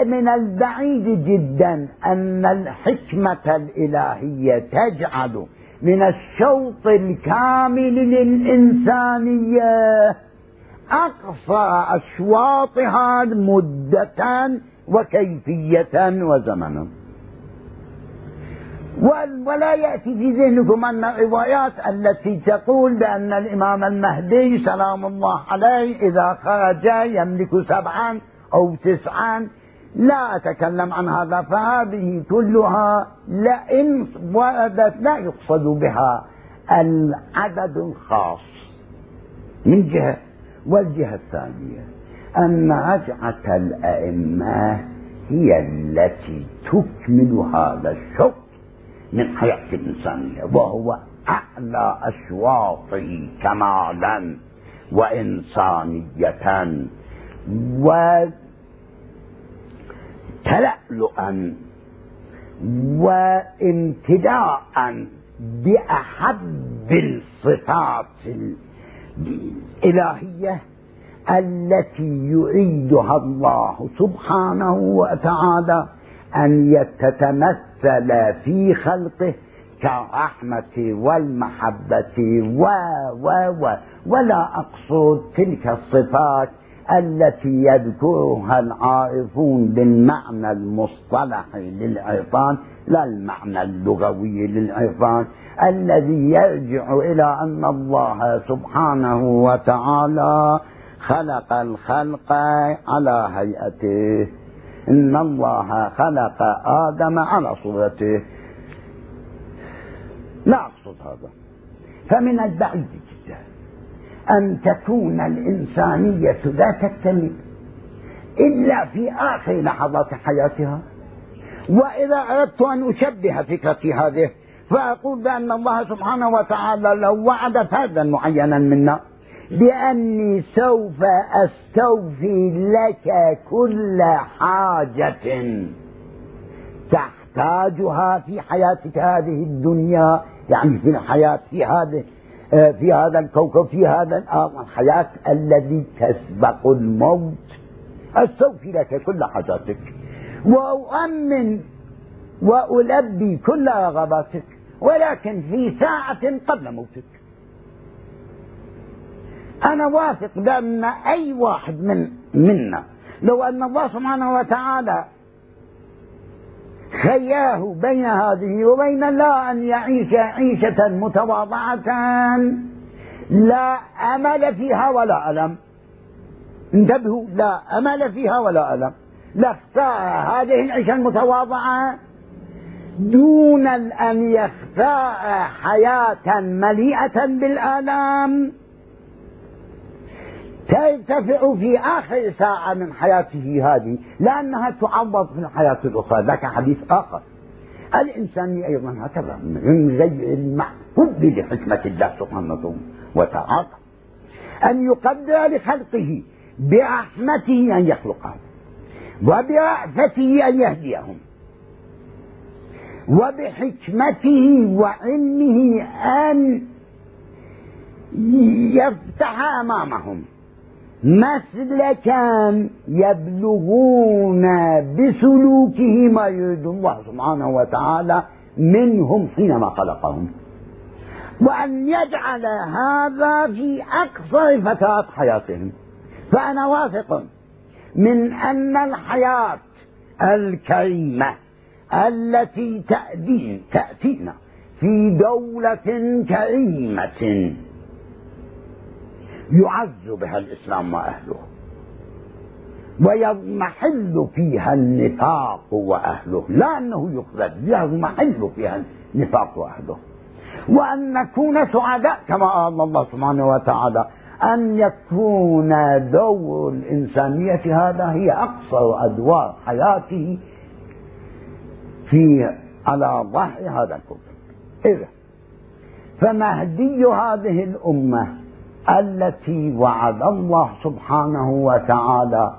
من البعيد جدا أن الحكمة الإلهية تجعل من الشوط الكامل للإنسانية أقصى أشواطها مدة وكيفية وزمنا. ولا يأتي في ذهنكم أن الروايات التي تقول بأن الإمام المهدي سلام الله عليه إذا خرج يملك سبعا أو تسعا. لا أتكلم عن هذا فهذه كلها لئن وردت لا يقصد بها العدد الخاص من جهة والجهة الثانية. أن رجعة الأئمة هي التي تكمل هذا الشوط من حياة الإنسانية وهو أعلى أشواطه كمالا وإنسانية. وتلألؤا وامتداء بأحب الصفات الإلهية التي يريدها الله سبحانه وتعالى. أن تتمثل في خلقه كالرحمة والمحبة و و و ولا أقصد تلك الصفات التي يذكرها العارفون بالمعنى المصطلحي للعرفان لا المعنى اللغوي للعرفان الذي يرجع إلى أن الله سبحانه وتعالى خلق الخلق على هيئته. إن الله خلق آدم على صورته. لا أقصد هذا. فمن البعيد جدا أن تكون الإنسانية لا تكتمل إلا في آخر لحظات حياتها. وإذا أردت أن أشبه فكرتي هذه فأقول بأن الله سبحانه وتعالى لو وعد فردا معينا منا. بأني سوف أستوفي لك كل حاجة تحتاجها في حياتك هذه الدنيا يعني في الحياة في هذه في هذا الكوكب في هذا الحياة الذي تسبق الموت. أستوفي لك كل حاجاتك وأؤمن وألبي كل رغباتك ولكن في ساعة قبل موتك. أنا واثق بأن أي واحد من منا لو أن الله سبحانه وتعالى خياه بين هذه وبين لا أن يعيش عيشة متواضعة لا أمل فيها ولا ألم. انتبهوا لا أمل فيها ولا ألم. لاختار هذه العيشة المتواضعة دون أن يختار حياة مليئة بالآلام. ترتفع في آخر ساعة من حياته هذه لأنها تعوض في الحياة الأخرى. ذاك حديث آخر. الإنسانية أيضا هكذا من غير المحفوظ لحكمة الله سبحانه وتعالى. أن يقدر لخلقه برحمته أن يخلقهم وبرأفته أن يهديهم وبحكمته وعلمه أن يفتح أمامهم. مسلكا يبلغون بسلوكه ما يريد الله سبحانه وتعالى منهم حينما خلقهم. وأن يجعل هذا في أقصر فترات حياتهم. فأنا واثق من أن الحياة الكريمة التي تأتي تأتينا في دولة كريمة يعز بها الإسلام وأهله ويضمحل فيها النفاق وأهله. لا أنه يخرج يضمحل فيها النفاق وأهله. وأن نكون سعداء كما قال الله سبحانه وتعالى أن يكون دور الإنسانية هذا هي أقصر أدوار حياته في على ظهر هذا الكفر. إذا فمهدي هذه الأمة التي وعد الله سبحانه وتعالى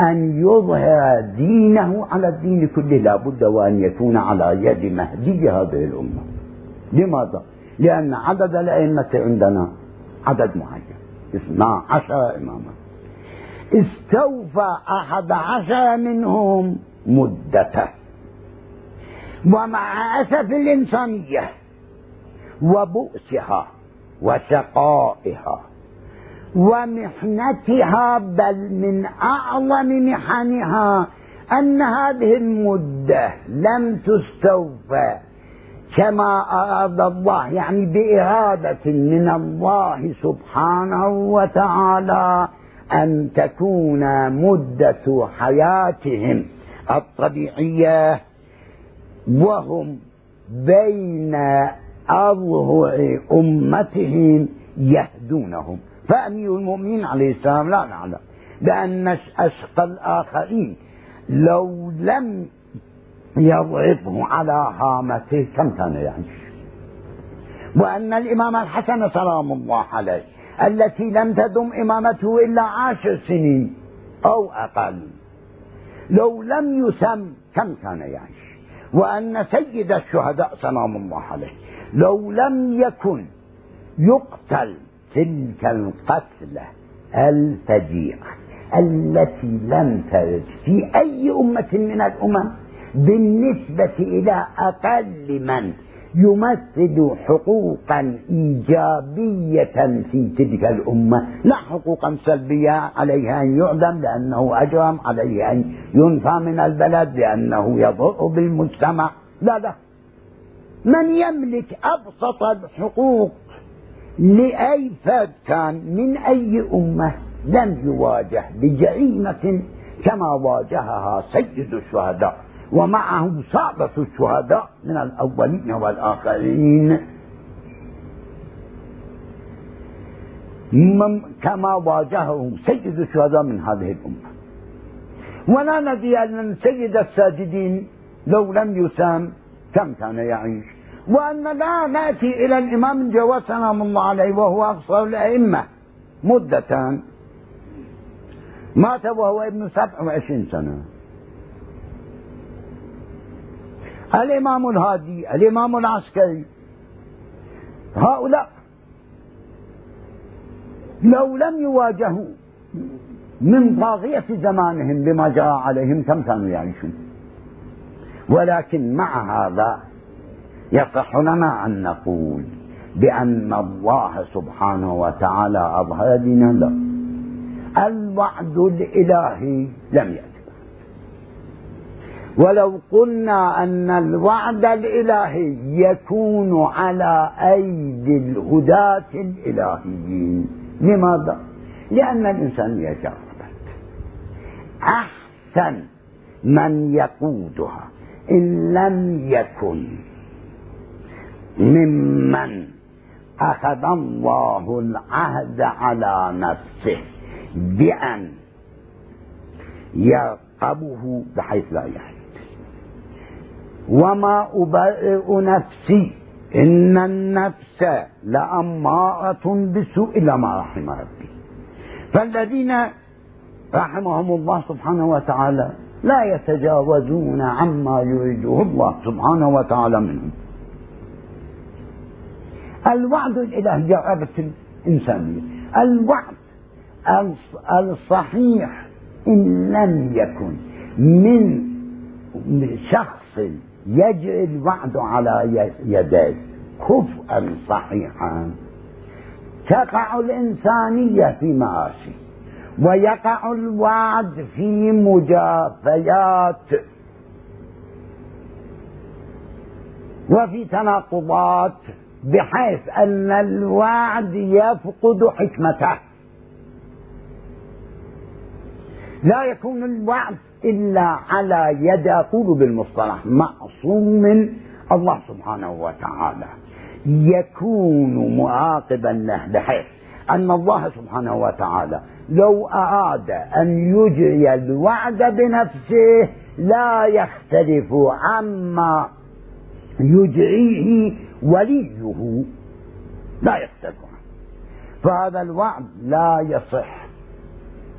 أن يظهر دينه على الدين كله لا بد وأن يكون على يد مهدي هذه الأمة. لماذا؟ لأن عدد الأئمة عندنا عدد معين اثنا عشر إماما. استوفى أحد عشر منهم مدته. ومع أسف الإنسانية وبؤسها وشقائها. ومحنتها بل من أعظم محنها أن هذه المدة لم تستوفى. كما أراد الله يعني بإرادة من الله سبحانه وتعالى أن تكون مدة حياتهم الطبيعية وهم بين أظهر أمتهم يهدونهم. فأمير المؤمنين عليه السلام لا نعلم بأن أشقى الآخرين لو لم يضربه على هامته كم كان يعيش وأن الإمام الحسن سلام الله عليه التي لم تدم إمامته إلا عشر سنين أو أقل. لو لم يسم كم كان يعيش وأن سيد الشهداء سلام الله عليه. لو لم يكن يقتل تلك القتلة الفجيعة التي لم ترد في أي أمة من الأمم بالنسبة إلى أقل من يمثل حقوقا إيجابية في تلك الأمة. لا حقوقا سلبية عليه أن يعدم لأنه أجرم عليه أن ينفى من البلد لأنه يضر بالمجتمع. لا لا. من يملك أبسط الحقوق لأي فرد كان من أي أمة لم يواجه بجريمة كما واجهها سيد الشهداء ومعه سادة الشهداء من الأولين والآخرين. كما واجهه سيد الشهداء من هذه الأمة. ولا ندري أن سيد الساجدين لو لم يسام كم كان يعيش. وأن لا نأتي إلى الإمام الجواد سلام الله عليه وهو أقصر الأئمة. مدة. مات وهو ابن سبع وعشرين سنة. الإمام الهادي الإمام العسكري. هؤلاء لو لم يواجهوا من طاغية زمانهم بما جرى عليهم كم كانوا يعيشون؟ ولكن مع هذا يصح لنا أن نقول بأن الله سبحانه وتعالى أظهر دينا له. الوعد الإلهي لم يأتي. ولو قلنا أن الوعد الإلهي يكون على أيدي الهداة الإلهيين لماذا؟ لأن الإنسان يجرب أحسن من يقودها إن لم يكن. ممن أخذ الله العهد على نفسه بأن يرقبه بحيث لا يحيي وما أبرئ نفسي إن النفس لأمارة بسوء إلا ما رحم ربي. فالذين رحمهم الله سبحانه وتعالى لا يتجاوزون عما يريده الله سبحانه وتعالى منهم. الوعد الإلهي جربت الإنسانية. الوعد الصحيح إن لم يكن من شخص يجري الوعد على يديه كفءا صحيحا. تقع الإنسانية في مآسي ويقع الوعد في مجافيات وفي تناقضات بحيث أن الوعد يفقد حكمته. لا يكون الوعد إلا على يد أقول بالمصطلح معصوم من الله سبحانه وتعالى. يكون معاقبا له بحيث أن الله سبحانه وتعالى لو أراد أن يجري الوعد بنفسه لا يختلف عما يجريه وليه لا عنه فهذا الوعد لا يصح.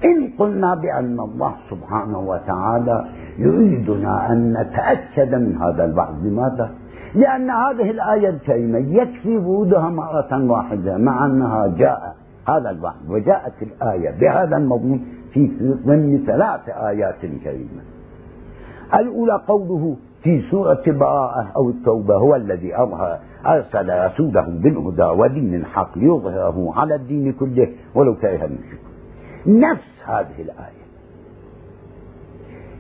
إن قلنا بأن الله سبحانه وتعالى يريدنا أن نتأكد من هذا الوعد لماذا؟ لأن هذه الآية الكريمة يكفي ورودها مرة واحدة مع أنها جاء هذا الوعد وجاءت الآية بهذا المضمون في ضمن ثلاث آيات كريمة. الأولى قوله في سورة براءة أو التوبة هو الذي أظهر أرسل رسوله بالهدى ودين الحق ليظهره على الدين كله ولو كره المشركون. نفس هذه الآية.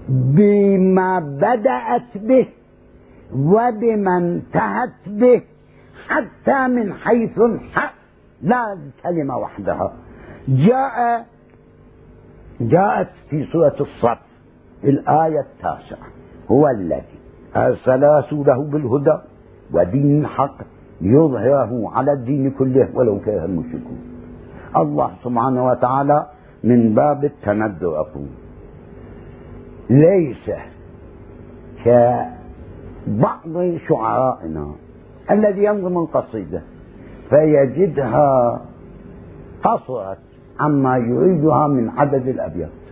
بما بدأت به وبما انتهت به حتى من حيث الحق لا كلمة وحدها. جاء جاءت في سورة الصف الآية التاسعة. هو الذي أرسل رسوله بالهدى ودين الحق ليظهره على الدين كله ولو كره المشركون. الله سبحانه وتعالى من باب التندر أقول. ليس كبعض شعرائنا الذي ينظم القصيدة فيجدها قصرت عما يريدها من عدد الأبيات.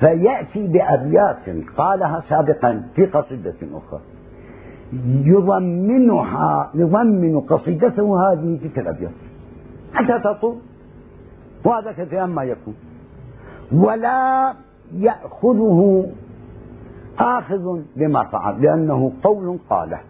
فيأتي بأبيات قالها سابقا في قصيدة أخرى. يضمنها يضمن قصيدته هذه تلك الأبيات. حتى تطول وهذا كثيرا ما يكون. ولا يأخذه آخذ بما فعل لأنه قول قاله.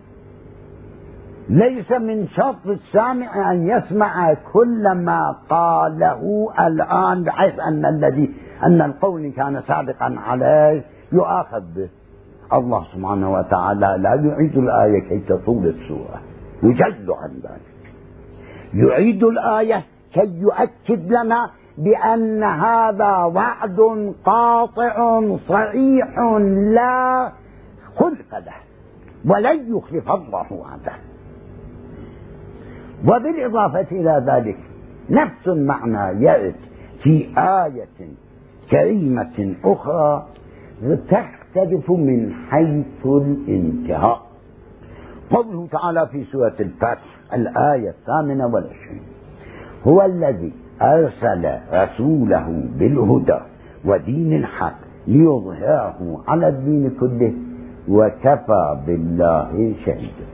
ليس من شرط السامع أن يسمع كل ما قاله الآن بحيث أن الذي أن القول كان سابقا عليه يؤاخذ به. الله سبحانه وتعالى لا يعيد الآية كي تطول السورة. يجل عن ذلك. يعيد الآية كي يؤكد لنا بأن هذا وعد قاطع صريح لا خلف له ولن يخلف الله وعده. وبالإضافة إلى ذلك نفس المعنى يرد في آية كريمة أخرى تختلف من حيث الانتهاء. قوله تعالى في سورة الفتح الآية الثامنة والعشرين هو الذي أرسل رسوله بالهدى ودين الحق ليظهره على الدين كله وكفى بالله شهيدا.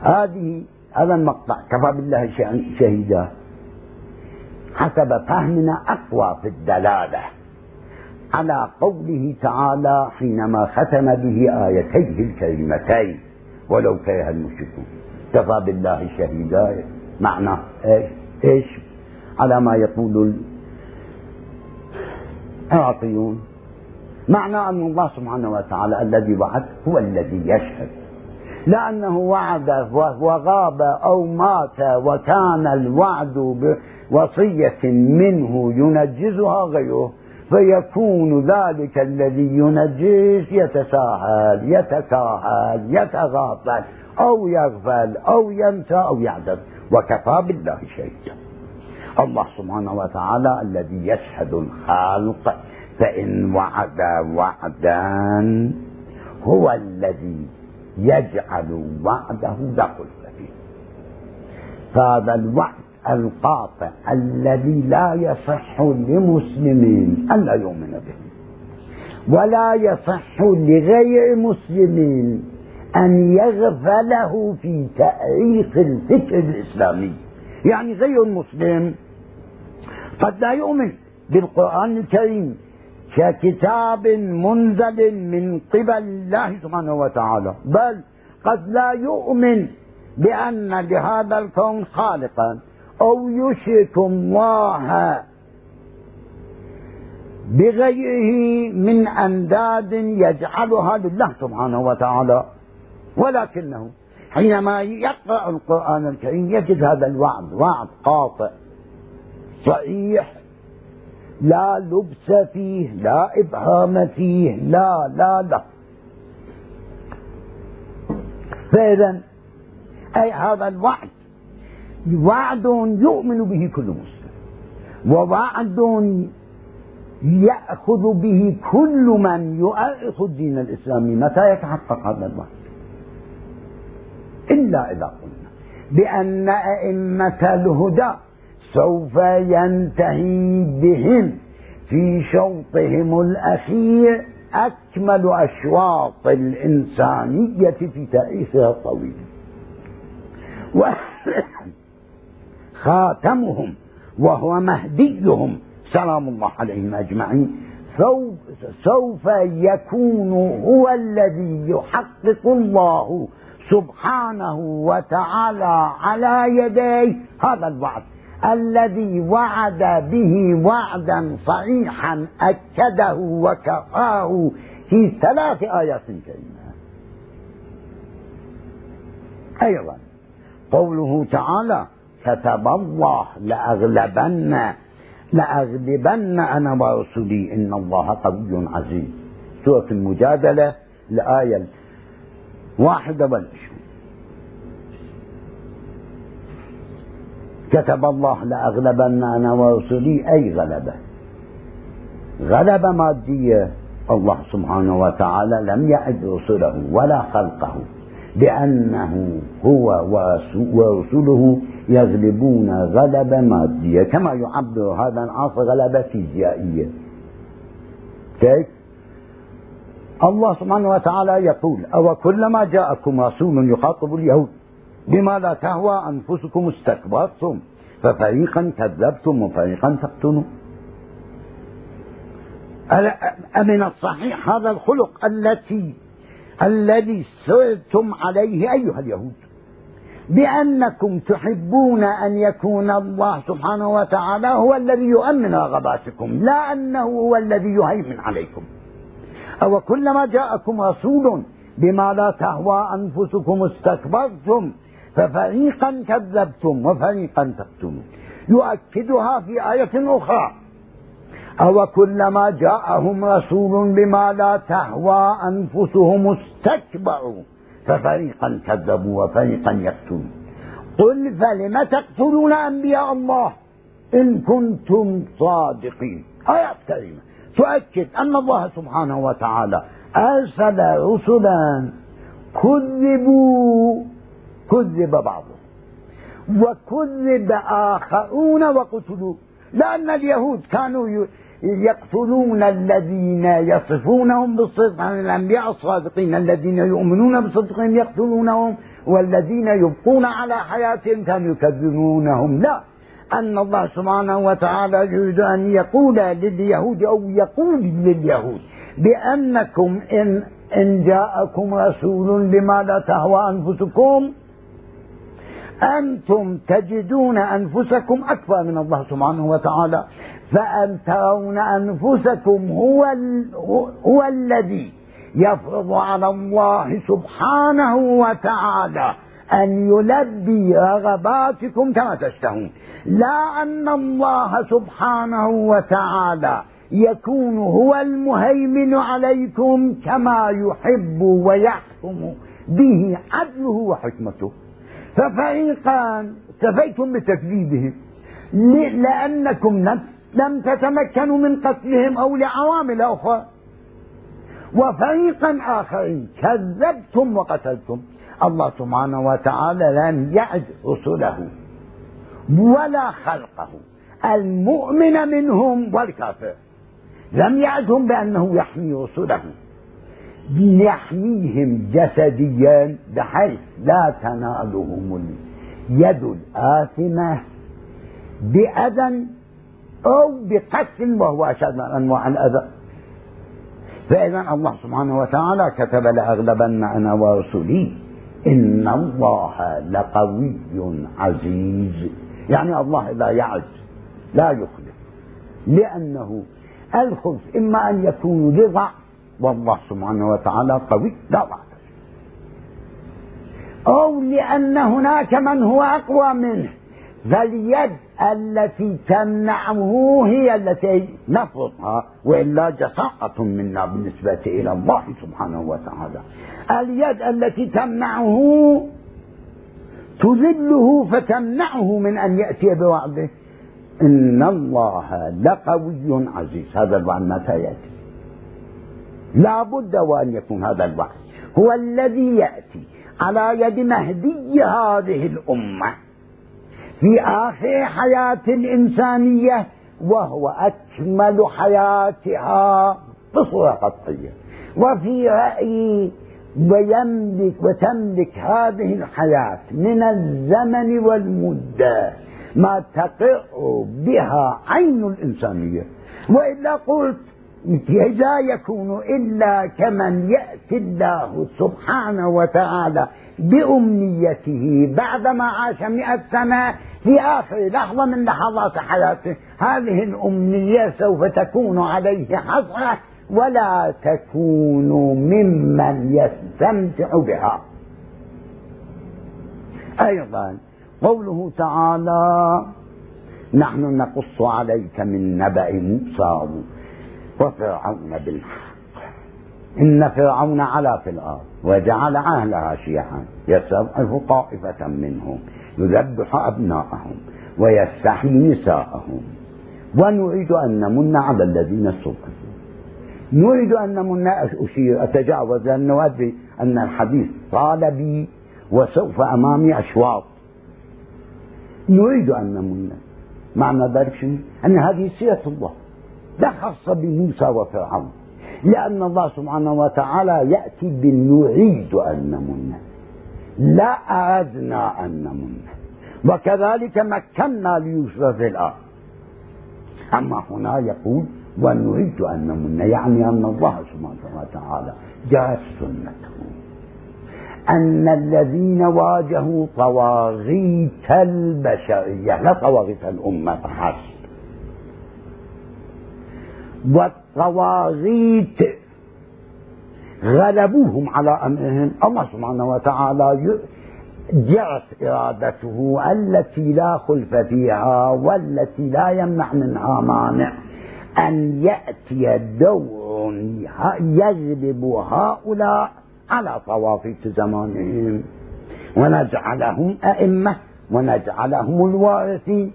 هذه هذا المقطع كفى بالله شهيدا حسب فهمنا أقوى في الدلالة. على قوله تعالى حينما ختم به آيتيه الكريمتين ولو كره المشركون. كفى بالله شهيدا. معنى إيش؟ إيش؟ على ما يقول العراقيون معنى أن الله سبحانه وتعالى الذي وعد هو الذي يشهد. لأنه وعد وغاب أو مات وكان الوعد بوصية منه ينجزها غيره. فيكون ذلك الذي ينجز يتساهل يتساهل يتغافل أو يغفل أو ينسى أو يعدد وكفى بالله شهيدا الله سبحانه وتعالى الذي يشهد الخلق. فإن وعد وعدا هو الذي يجعل وعده دخل فيه فهذا الوعد القاطع الذي لا يصح لمسلمين أن لا يؤمن به. ولا يصح لغير مسلمين أن يغفله في تأريخ الفكر الإسلامي. يعني غير المسلم قد لا يؤمن بالقرآن الكريم ككتاب منزل من قبل الله سبحانه وتعالى بل قد لا يؤمن بأن لهذا الكون خالقا. أو يشرك الله بغيره من أنداد يجعلها لله سبحانه وتعالى. ولكنه حينما يقرأ القرآن الكريم يجد هذا الوعد وعد قاطع صحيح لا لبس فيه لا إبهام فيه لا لا لا. فإذا أي هذا الوعد وعد يؤمن به كل مسلم. ووعد يأخذ به كل من يؤرخ الدين الإسلامي. متى يتحقق هذا الوعد؟ إلا إذا قلنا بأن أئمة الهدى سوف ينتهي بهم في شوطهم الأخير أكمل أشواط الإنسانية في تاريخها الطويل خاتمهم وهو مهديهم. سلام الله عليهم أجمعين. سوف يكون هو الذي يحقق الله سبحانه وتعالى على يديه. هذا الوعد. الذي وعد به وعدا صحيحا أكده وكفاه في ثلاث آيات كريمة. أيضا قوله تعالى كتب الله لأغلبن لأغلبن أنا ورسلي إن الله قوي عزيز. سورة المجادلة الآية الواحدة والعشرين كتب الله لأغلبن أنا ورسلي أي غلبة. غلبة مادية الله سبحانه وتعالى لم يعد رسله ولا خلقه بأنه هو ورسله يغلبون غلبة مادية كما يعبر هذا العصر غلبة فيزيائية. كيف؟ الله سبحانه وتعالى يقول أو كلما جاءكم رسول يخاطب اليهود بما لا تهوى أنفسكم استكبرتم ففريقا كذبتم وفريقا تقتلون. أمن الصحيح هذا الخلق التي الذي سرتم عليه أيها اليهود؟ بأنكم تحبون أن يكون الله سبحانه وتعالى هو الذي يؤمن رغباتكم لا أنه هو الذي يهيمن عليكم. أو كلما جاءكم رسول بما لا تهوى أنفسكم استكبرتم ففريقا كذبتم وفريقا تقتلون. يؤكدها في آية أخرى. أو كلما جاءهم رسول بما لا تهوى أنفسهم استكبروا. ففريقا كذبوا وفريقا يقتلون. قل فلم تقتلون أنبياء الله؟ إن كنتم صادقين. آيات كريمة. تؤكد أن الله سبحانه وتعالى أرسل رسلا كذبوا كذب بعضهم. وكذب آخرون وقتلوا. لأن اليهود كانوا يقتلون الذين يصفونهم بالصدق عن الأنبياء الصادقين الذين يؤمنون بصدقهم يقتلونهم والذين يبقون على حياتهم كانوا يكذبونهم. لا. أن الله سبحانه وتعالى يريد أن يقول لليهود أو يقول لليهود بأنكم إن إن جاءكم رسول بما لا تهوى أنفسكم أنتم تجدون أنفسكم أكبر من الله سبحانه وتعالى. فأن ترون أنفسكم هو, هو الذي يفرض على الله سبحانه وتعالى أن يلبي رغباتكم كما تشتهون. لا أن الله سبحانه وتعالى يكون هو المهيمن عليكم كما يحب ويحكم به عدله وحكمته. ففريقان كفيتم بتكذيبهم. لأنكم لم تتمكنوا من قتلهم أو لعوامل أخرى. وفريقا آخرين كذبتم وقتلتم. الله سبحانه وتعالى لم يعد رسله ولا خلقه. المؤمن منهم والكافر. لم يعدهم بأنه يحمي رسله يحميهم جسديا بحيث لا تنالهم اليد الآثمة بأذى أو بقتل وهو أشد أنواع الأذى. فإذا الله سبحانه وتعالى كتب لأغلبن أنا ورسلي إن الله لقوي عزيز. يعني الله لا يعز لا يخلف لأنه الخبز إما أن يكون لضعف والله سبحانه وتعالى قوي لا ضعف أو لأن هناك من هو أقوى منه فاليد التي تمنعه هي التي نفرضها وإلا جساءة منا بالنسبة إلى الله سبحانه وتعالى. اليد التي تمنعه تذله فتمنعه من أن يأتي بوعده. إن الله لقوي عزيز، هذا الوعد متى ياتي؟ لا بد وأن يكون هذا الوعد هو الذي يأتي على يد مهدي هذه الأمة في آخر حياة الإنسانية وهو أكمل حياتها بصورة قطعية. وفي رأيي ويملك وتملك هذه الحياة من الزمن والمدة ما تقر بها عين الإنسانية. وإلا قلت لا يكون إلا كمن يأتي الله سبحانه وتعالى بأمنيته بعدما عاش مئة سنة في آخر لحظة من لحظات حياته. هذه الأمنية سوف تكون عليه حسرة ولا تكون ممن يستمتع بها. أيضا قوله تعالى نحن نقص عليك من نبأ موسى وفرعون بالحق. إن فرعون علا في الأرض وجعل أهلها شيعا يستضعف طائفة منهم يذبح أبناءهم ويستحيي نساءهم. ونريد أن نمن على الذين استضعفوا. نريد أن نمن أشير أتجاوز لأنه أدري أن الحديث طال بي وسوف أمامي أشواط. نريد أن نمن. معنى ذلك؟ أن هذه سيرة الله. لا خاصة بموسى وفرعون. لأن الله سبحانه وتعالى يأتي بالنريد أن نمن. لا أردنا أن نمن. وكذلك مكنا ليوسف في الأرض. أما هنا يقول ونريد أن نمن يعني أن الله سبحانه وتعالى جاءت سنته. أن الذين واجهوا طواغيت البشرية لا طواغيت الأمة فحسب. والطواغيت غلبوهم على أمرهم. الله سبحانه وتعالى جرت إرادته التي لا خلف فيها والتي لا يمنع منها مانع. أن يأتي دور يغلب هؤلاء على طوافيت زمانهم. ونجعلهم أئمة ونجعلهم الوارثين.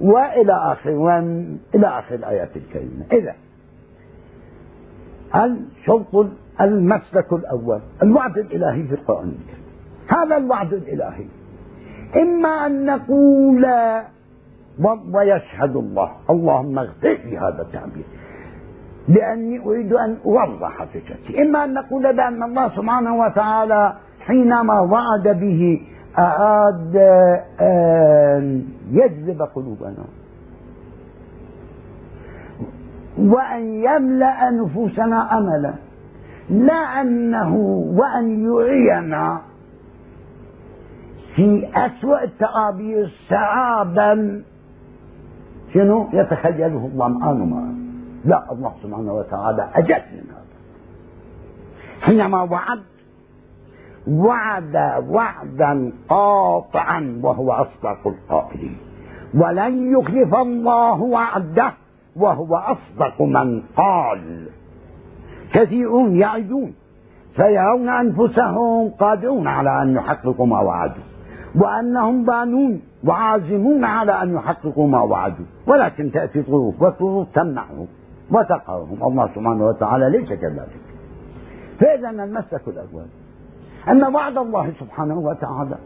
وإلى آخر إلى آخر الآيات الكريمة. إذا الشرط المسلك الأول الوعد الإلهي في القرآن الكريم. هذا الوعد الإلهي. إما أن نقول ويشهد الله اللهم اغفر لي هذا التعبير لأني أريد أن أوضح فكرتي إما أن نقول بأن الله سبحانه وتعالى حينما وعد به أراد أن يجذب قلوبنا. وأن يملأ نفوسنا أملا. لا أنه وأن يعينا في أسوأ التعابير سعابا. شنو؟ يتخيله الظمآن معه لا الله سبحانه وتعالى أجل من هذا. حينما وعد وعد وعدا قاطعا وهو أصدق القائلين. ولن يخلف الله وعده. وهو أصدق من قال. كثيرون يعدون فيرون أنفسهم قادرون على أن يحققوا ما وعدوا وأنهم بانون وعازمون على أن يحققوا ما وعدوا ولكن تأتي ظروف والظروف تمنعهم وتقهرهم. الله سبحانه وتعالى ليس كذلك. فإذا المسلك الأول أن وعد الله سبحانه وتعالى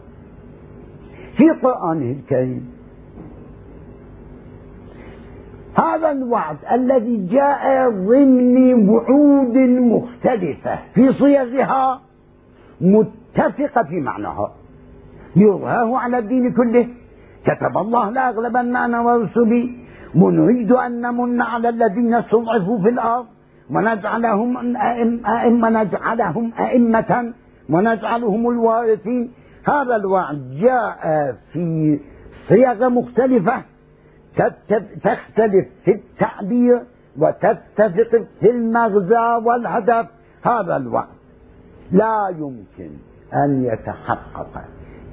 في قرآنه الكريم هذا الوعد الذي جاء ضمن وعود مختلفة في صيغها متفقة في معناها يظهر على الدين كله. كتب الله لأغلبن أنا ورسلي ونريد أن نمن على الذين استضعفوا في الأرض. ونجعلهم أئمة نجعلهم أئمة. ونجعلهم الوارثين. هذا الوعد جاء في صيغ مختلفة. تختلف في التعبير وتتفق في المغزى والهدف. هذا الوعد لا يمكن أن يتحقق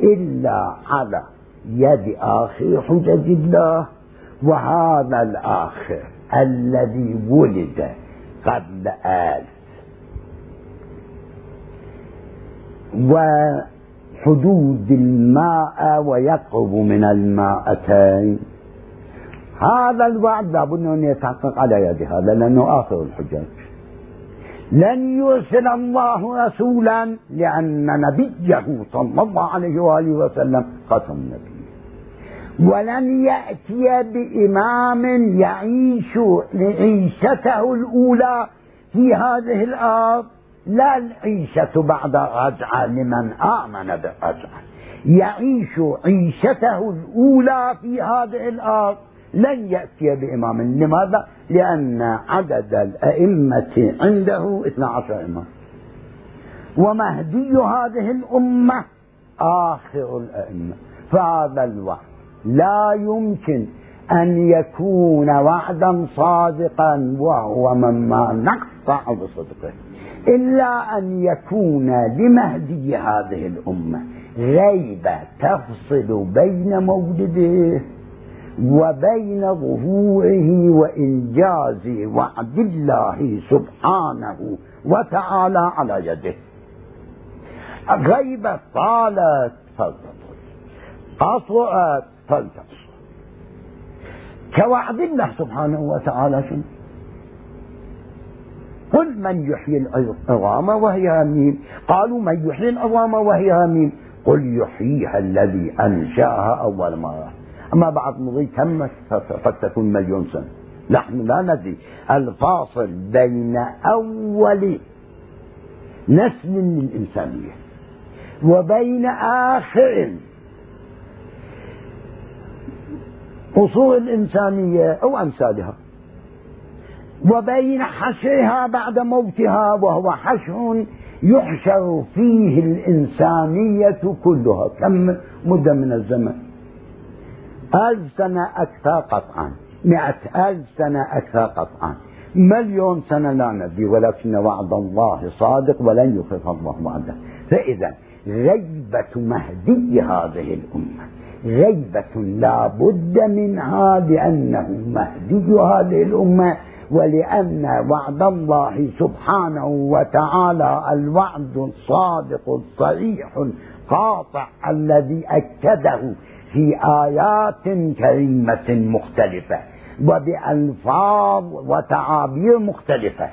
إلا على يد آخر حجج الله. وهذا الآخر الذي ولد قبل آل. وحدود الماء ويقرب من الماءتين. هذا الوعد لابد أن يتحقق على يد هذا لأنه آخر الحجج لن يرسل الله رسولا لأن نبيه صلى الله عليه وآله وسلم ختم النبي. ولن يأتي بإمام يعيش عيشته الأولى في هذه الأرض. لا العيشة بعد رجعة لمن آمن بالرجعة يعيش عيشته الأولى في هذه الأرض. لن يأتي بإمام. لماذا؟ لأن عدد الأئمة عنده 12 إمام. ومهدي هذه الأمة آخر الأئمة. فهذا الوعد لا يمكن أن يكون وعدا صادقا وهو مما نقطع بصدقه. إلا أن يكون لمهدي هذه الأمة غيبة تفصل بين مولده وبين ظهوره وإنجاز وعد الله سبحانه وتعالى على يده. غيبة طالت فلتطل قصرت فلتقصر كوعد الله سبحانه وتعالى قل من يحيي العظام وهي هميم. قالوا من يحيي العظام وهي هميم. قل يحييها الذي أنشأها أول مرة. أما بعد مضي كم قد تكون مليون سنة. نحن لا ندري. الفاصل بين أول نسل للإنسانية وبين آخر أصول الإنسانية أو أمثالها وبين حشرها بعد موتها وهو حشر يحشر فيه الإنسانية كلها. كم مدة من الزمن؟ ألف سنة أكثر قطعا. مئة ألف سنة أكثر قطعا. مليون سنة لا ندري ولكن وعد الله صادق ولن يخلف الله وعده. فإذا غيبة مهدي هذه الأمة. غيبة لا بد منها لأنه مهدي هذه الأمة ولأن وعد الله سبحانه وتعالى الوعد الصادق الصريح القاطع الذي أكده في آيات كريمة مختلفة وبألفاظ وتعابير مختلفة.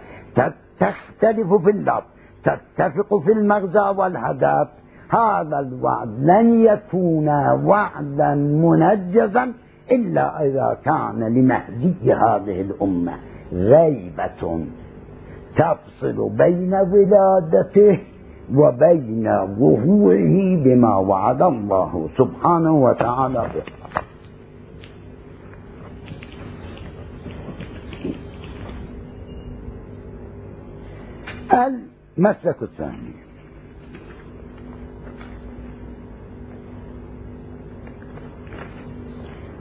تختلف في اللفظ تتفق في المغزى والهدف. هذا الوعد لن يكون وعدا منجزا إلا إذا كان لمهدي هذه الأمة. غيبة تفصل بين ولادته وبين ظهوره بما وعد الله سبحانه وتعالى به. المسلك الثاني.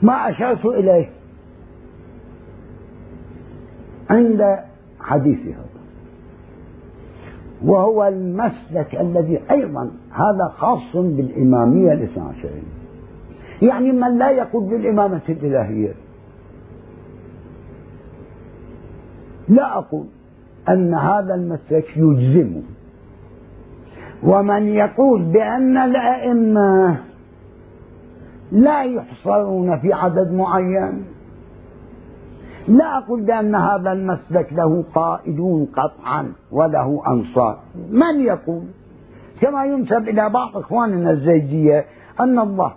ما أشرت إليه عند حديث هذا. وهو المسلك الذي أيضا هذا خاص بالإمامية الاثنى عشرية يعني من لا يقول بالإمامة الإلهية. لا أقول أن هذا المسلك يجزمه. ومن يقول بأن الأئمة لا يحصرون في عدد معين لا أقول بأن هذا المسلك له قائدون قطعا وله أنصار. من يقول؟ كما ينسب إلى بعض إخواننا الزيدية أن الله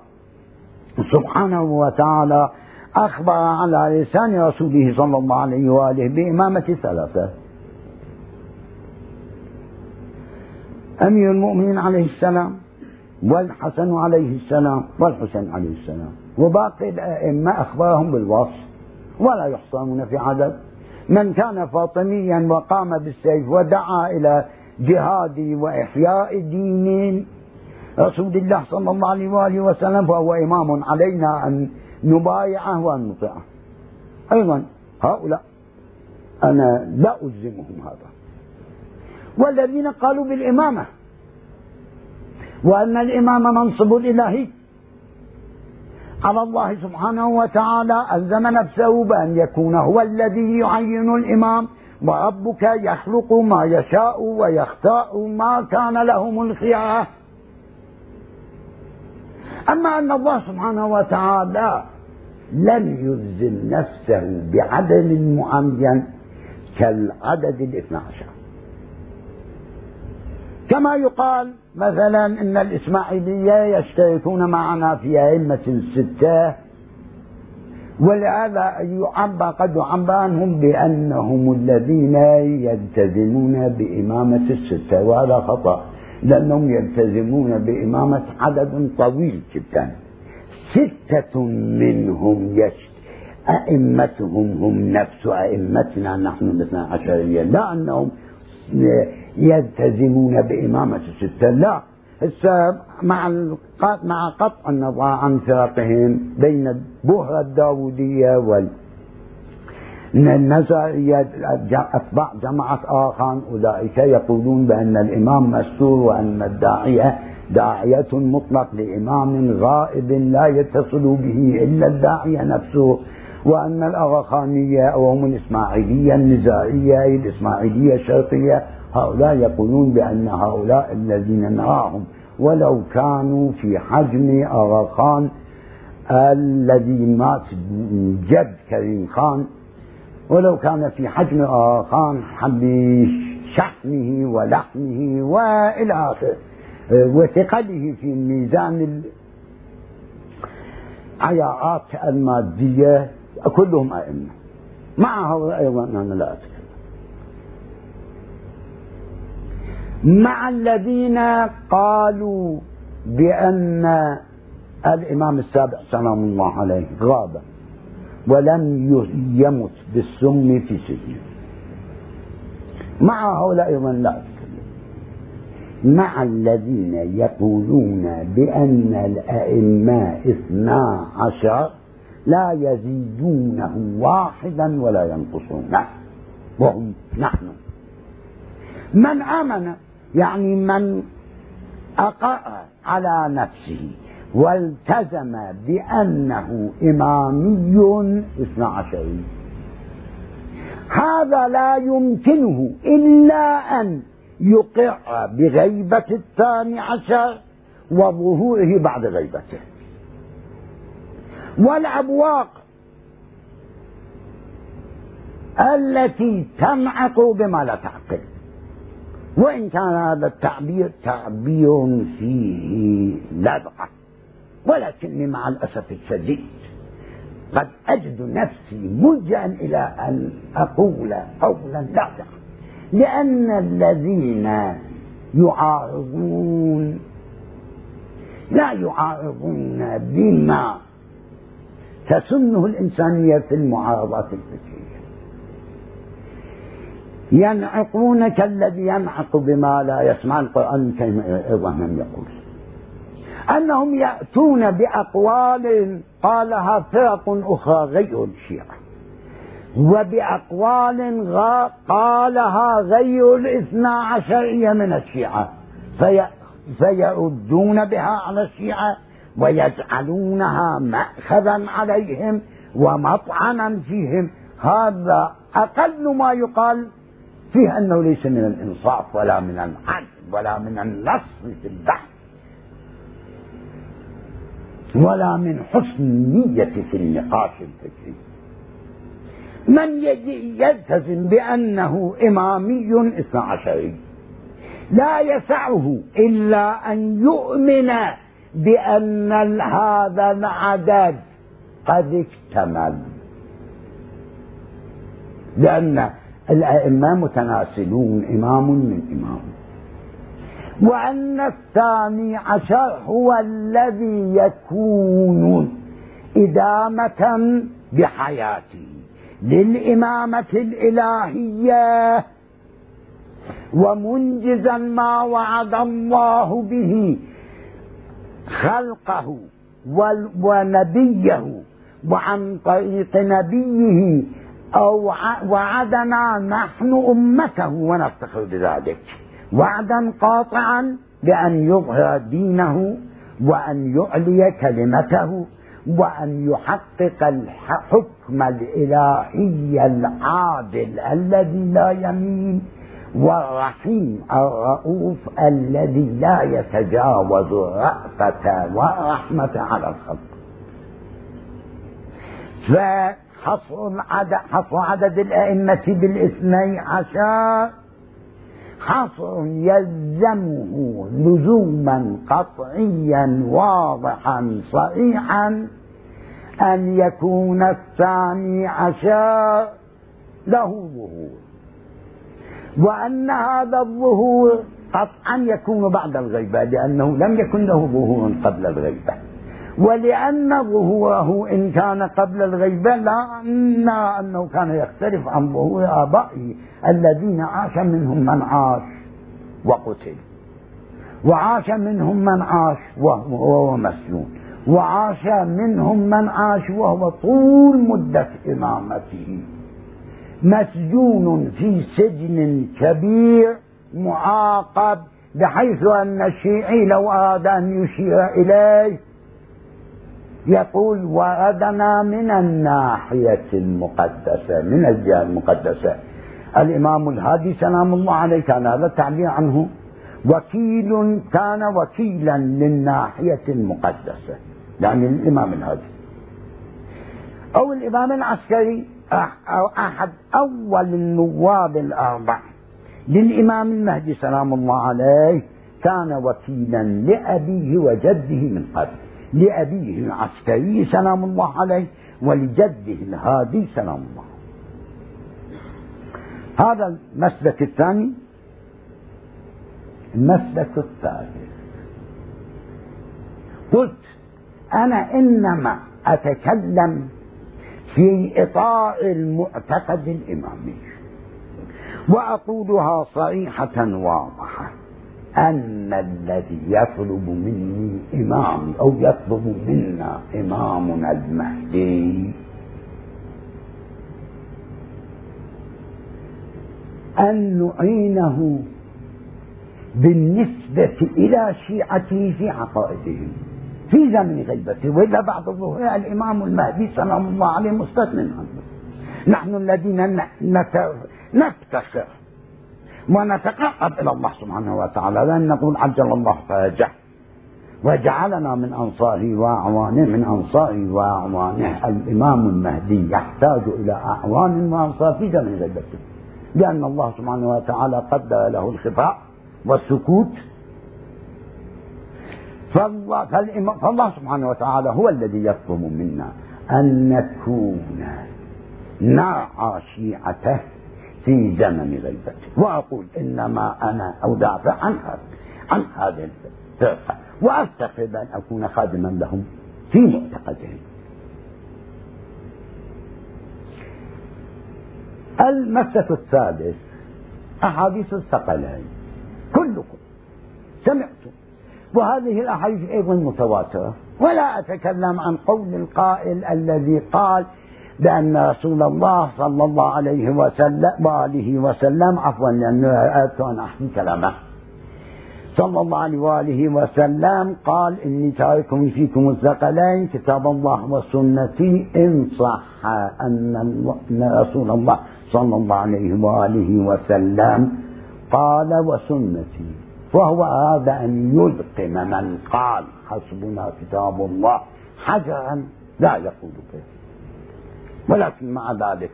سبحانه وتعالى أخبر على لسان رسوله صلى الله عليه وآله بإمامة ثلاثة. أمير المؤمنين عليه السلام والحسن عليه السلام والحسين عليه السلام. وباقي الأئمة أخبرهم بالوصف. ولا يحصرون في عدد. من كان فاطميا وقام بالسيف ودعا إلى جهاد وإحياء دين رسول الله صلى الله عليه وآله وسلم فهو إمام علينا أن نبايعه وأن نطيعه. أيضا هؤلاء أنا لا ألزمهم هذا. والذين قالوا بالإمامة وأن الإمام منصب إلهي على الله سبحانه وتعالى ألزم نفسه بأن يكون هو الذي يعين الإمام وربك يخلق ما يشاء ويختار ما كان لهم الخيار. أما أن الله سبحانه وتعالى لم يلزم نفسه بعدد معين كالعدد الاثنى عشر. كما يقال مثلا إن الإسماعيلية يشتركون معنا في أئمة ستة ولهذا يعبى قد يعبى عنهم بأنهم الذين يلتزمون بإمامة الستة وهذا خطأ لأنهم يلتزمون بإمامة عدد طويل جدا. ستة منهم يشت أئمتهم هم نفس أئمتنا نحن الاثنى عشرية لا أنهم يلتزمون بإمامة الستة. لا هسه مع مع قطع النظر عن فرقهم بين البهرة الداودية وال النزائية أتباع جماعة آخان أولئك يقولون بأن الإمام مستور وأن الداعية داعية مطلق لإمام غائب لا يتصل به إلا الداعية نفسه وأن الأغاخانية أو هم الإسماعيلية النزائية الإسماعيلية الشرقية هؤلاء يقولون بأن هؤلاء الذين نراهم ولو كانوا في حجم أغا خان الذي مات جد كريم خان ولو كان في حجم خان بشحمه ولحمه وإلى آخره وثقله في ميزان العياءات المادية كلهم أئمة. معه أيضا أنا لا اتكلم مع الذين قالوا بأن الإمام السابع سلام الله عليه غاب ولم يمت بالسم في سجنه. مع هؤلاء أيضا لا أتكلم. مع الذين يقولون بأن الأئمة اثنا عشر لا يزيدونه واحدا ولا ينقصونه وهم نحن. من آمن يعني من أقر على نفسه والتزم بأنه إمامي اثنى عشري هذا لا يمكنه إلا أن يقع بغيبة الثاني عشر وظهوره بعد غيبته. والأبواق التي تنعق بما لا تعقل. وإن كان هذا التعبير تعبير فيه لدغة ولكني مع الأسف الشديد قد أجد نفسي ملجأ إلى أن أقول قولا لاذعا لأن الذين يعارضون لا يعارضون بما تسنه الإنسانية في المعارضات الفكرية. ينعقون كالذي ينعق بما لا يسمع. القرآن كما أيضا من يقول أنهم يأتون بأقوال قالها فرق أخرى غير الشيعة. وبأقوال قالها غير الاثنى عشرية من الشيعة. في فيردون بها على الشيعة ويجعلونها مأخذا عليهم ومطعنا فيهم. هذا أقل ما يقال فيه أنه ليس من الإنصاف ولا من العدل ولا من النص في البحث ولا من حسن النية في النقاش الفكري. من يلتزم بأنه إمامي اثنى عشري لا يسعه إلا أن يؤمن بأن هذا العدد قد اكتمل. لأن الأئمة متناسلون إمام من إمام. وأن الثاني عشر هو الذي يكون إدامة بحياته للإمامة الإلهية. ومنجزا ما وعد الله به خلقه ونبيه وعن طريق نبيه أو وعدنا نحن أمته ونفتخر بذلك. وعدا قاطعا بأن يظهر دينه وأن يعلي كلمته وأن يحقق الحكم الإلهي العادل الذي لا يمين والرحيم الرؤوف الذي لا يتجاوز الرأفة والرحمة على الخلق. فحصر عدد, حصر عدد الأئمة بالاثني عشر. حصر يلزمه لزوما قطعيا واضحا صريحا أن يكون الثاني عشر له ظهور. وأن هذا الظهور قطعا يكون بعد الغيبة لأنه لم يكن له ظهور قبل الغيبة. ولأن ظهوره إن كان قبل الغيبة لا أنه كان يختلف عن ظهور آبائه الذين عاش منهم من عاش وقتل. وعاش منهم من عاش وهو مسجون. وعاش منهم من عاش وهو طول مدة إمامته. مسجون في سجن كبير معاقب بحيث أن الشيعي لو أراد أن يشير إليه يقول وردنا من الناحية المقدسة من الجهة المقدسة. الإمام الهادي سلام الله عليه كان هذا التعبير عنه. وكيل كان وكيلا للناحية المقدسة يعني الإمام الهادي. أو الإمام العسكري أو أحد أول النواب الأربع. للإمام المهدي سلام الله عليه كان وكيلا لأبيه وجده من قبل. لأبيه العسكري سلام الله عليه ولجده الهادي سلام الله. هذا المسلك الثاني. المسلك الثالث. قلت أنا إنما أتكلم في إطار المعتقد الإمامي. وأقولها صريحة واضحة. أن الذي يطلب مني إمامي أو يطلب منا إمامنا المهدي. أن نعينه بالنسبة إلى شيعته في عقائدهم في زمن غيبته. وإلا بعد ظهور الإمام المهدي سلام الله عليه مستثنى عنه. نحن الذين نفتخر ونتقرب إلى الله سبحانه وتعالى. لأن نقول عجل الله فرجه وجعلنا من أنصاره وأعوانه من أنصاره وأعوانه. الإمام المهدي يحتاج إلى أعوان وأنصار في زمن غيبته لأن الله سبحانه وتعالى قدر له الخفاء والسكوت. فالله, فالله سبحانه وتعالى هو الذي يطلب منا أن نكون نرعى شيعته في زمن غيبته وأقول إنما أنا أدافع عن هذا عن هذه الفرقة وأفتقد أن أكون خادما لهم في معتقدهم. المسة الثالث أحاديث الثقلين. كلكم سمعتم وهذه الأحاديث أيضا متواترة. ولا أتكلم عن قول القائل الذي قال بأن رسول الله صلى الله عليه وسلم وآله وسلم عفوا لأنه أردت أن أحكي كلامه. صلى الله عليه وآله وسلم قال إني تارك فيكم الثقلين كتاب الله وسنتي إن صح أن رسول الله صلى الله عليه وآله وسلم قال وسنتي. وهو أراد أن يلقم من قال حسبنا كتاب الله حجرا لا يقول به. ولكن مع ذلك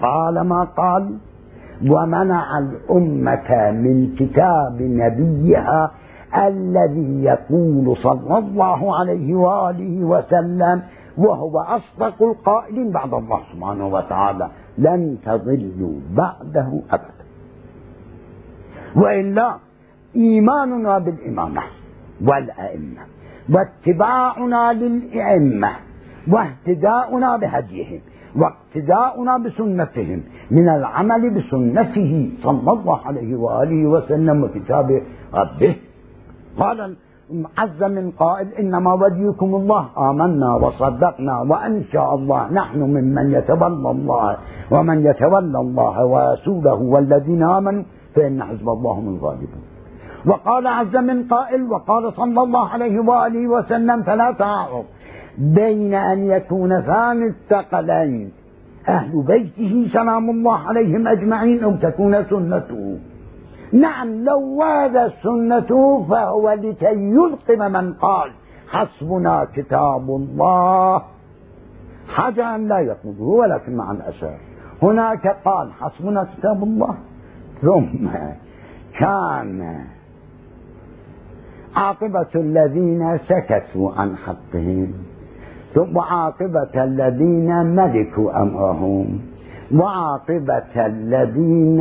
قال ما قال؟ ومنع الأمة من كتاب نبيها الذي يقول صلى الله عليه وآله وسلم وهو أصدق القائلين. بعد الله سبحانه وتعالى لن تضلوا بعده أبدا. وإلا إيماننا بالإمامة والأئمة واتباعنا للأئمة واهتداؤنا بهديهم. واقتداؤنا بسنتهم من العمل بسنته صلى الله عليه وآله وسلم وكتاب ربه قال عز من قائل إنما وليكم الله آمنا وصدقنا وإن شاء الله نحن ممن يتولى الله ومن يتولى الله ورسوله والذين آمنوا فإن حزب الله هم الغالبون. وقال عز من قائل وقال صلى الله عليه وآله وسلم فلا تعارض بين أن يكون ثاني الثقلين. أهل بيته سلام الله عليهم أجمعين أو تكون سنته. نعم لو ورد سنته فهو لكي يلقم من قال حسبنا كتاب الله. حاجة أن لا يقوله ولكن مع الأسف. هناك قال حسبنا كتاب الله. ثم كان عاقبة الذين سكتوا عن حقهم. وعاقبة الذين ملكوا أمرهم. وعاقبة الذين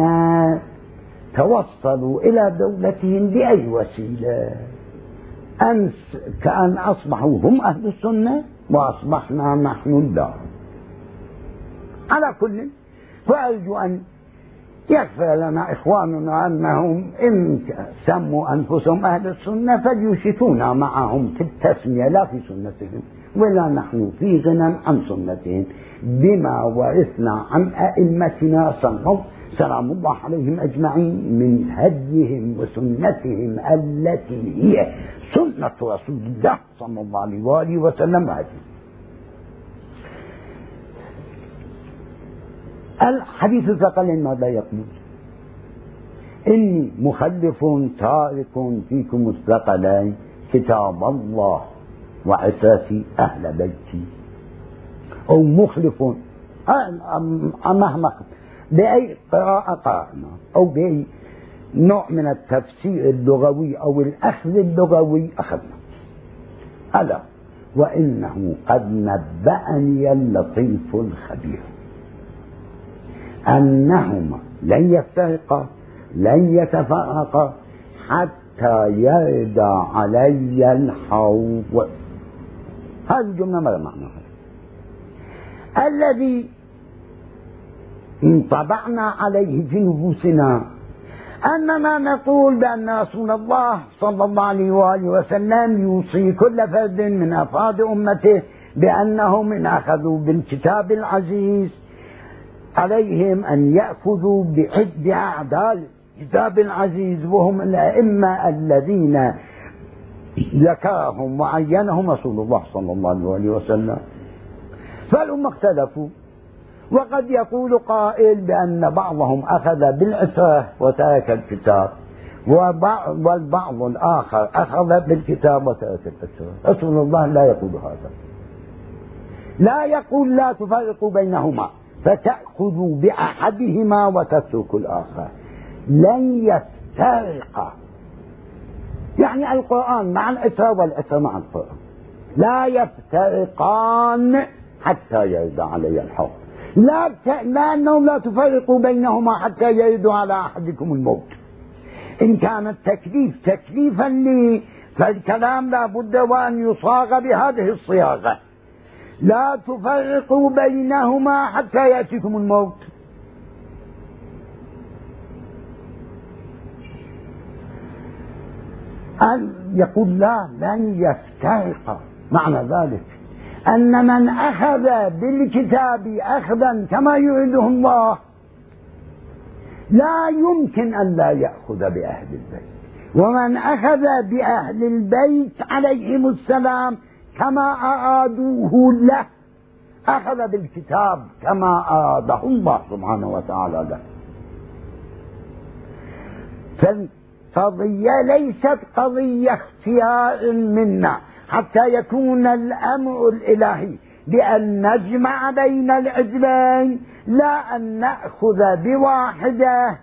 توصلوا إلى دولتهم بأي وسيلة. أمس كأن أصبحوا هم أهل السنة وأصبحنا نحن الدار. على كل فأرجو أن يكفى لنا إخواننا أنهم إن سموا أنفسهم أهل السنة فليشتونا معهم في التسمية لا في سنتهم. ولا نحن في غنى عن سنتهم بما ورثنا عن أئمتنا سلام الله عليهم أجمعين. من هديهم وسنتهم التي هي سنة رسول الله صلى الله عليه وآله وسلم. هذه الحديث الثقلين ماذا يقول؟ إني مخلف تارك فيكم الثقلين كتاب الله. وعفافي أهل بيتي. أو مخلف. مهما بأي قراءة قرأنا. أو بأي نوع من التفسير اللغوي أو الأخذ اللغوي أخذنا. ألا وإنه قد نبأني اللطيف الخبير. أنهما لن يفترقا لن يتفرقا حتى يرد علي الحوض. هذه الجملة ماذا معناها الذي انطبعنا عليه في نفوسنا أننا نقول بأن رسول الله صلى الله عليه وآله وسلم يوصي كل فرد من أفراد أمته بأنهم إن أخذوا بالكتاب العزيز عليهم أن يأخذوا بعد أعدال الكتاب العزيز وهم الأئمة الذين ذكرهم وعينهم رسول الله صلى الله عليه وسلم. فالأمة اختلفوا. وقد يقول قائل بأن بعضهم أخذ بالعترة وترك الكتاب. والبعض الآخر أخذ بالكتاب وترك العترة رسول الله لا يقول هذا. لا يقول لا تفرقوا بينهما فتأخذوا بأحدهما وتتركوا الآخر. لن يفترقا يعني القرآن مع العترة والعترة مع القرآن لا يفترقان حتى يرد علي الحوض لا ت... لأنهم لا تفرقوا بينهما حتى يردوا على أحدكم الموت. إن كان التكليف تكليفا لي فالكلام لا بد وأن يصاغ بهذه الصياغة. لا تفرقوا بينهما حتى يأتيكم الموت. أن يقول لا لن يفترقا معنى ذلك. أن من أخذ بالكتاب أخذا كما يريده الله لا يمكن أن لا يأخذ بأهل البيت. ومن أخذ بأهل البيت عليهم السلام كما أرادوه له أخذ بالكتاب كما أراده الله سبحانه وتعالى له. فالقضية ليست قضية اختيار منا حتى يكون الأمر الإلهي بأن نجمع بين العجلين لا أن نأخذ بواحدة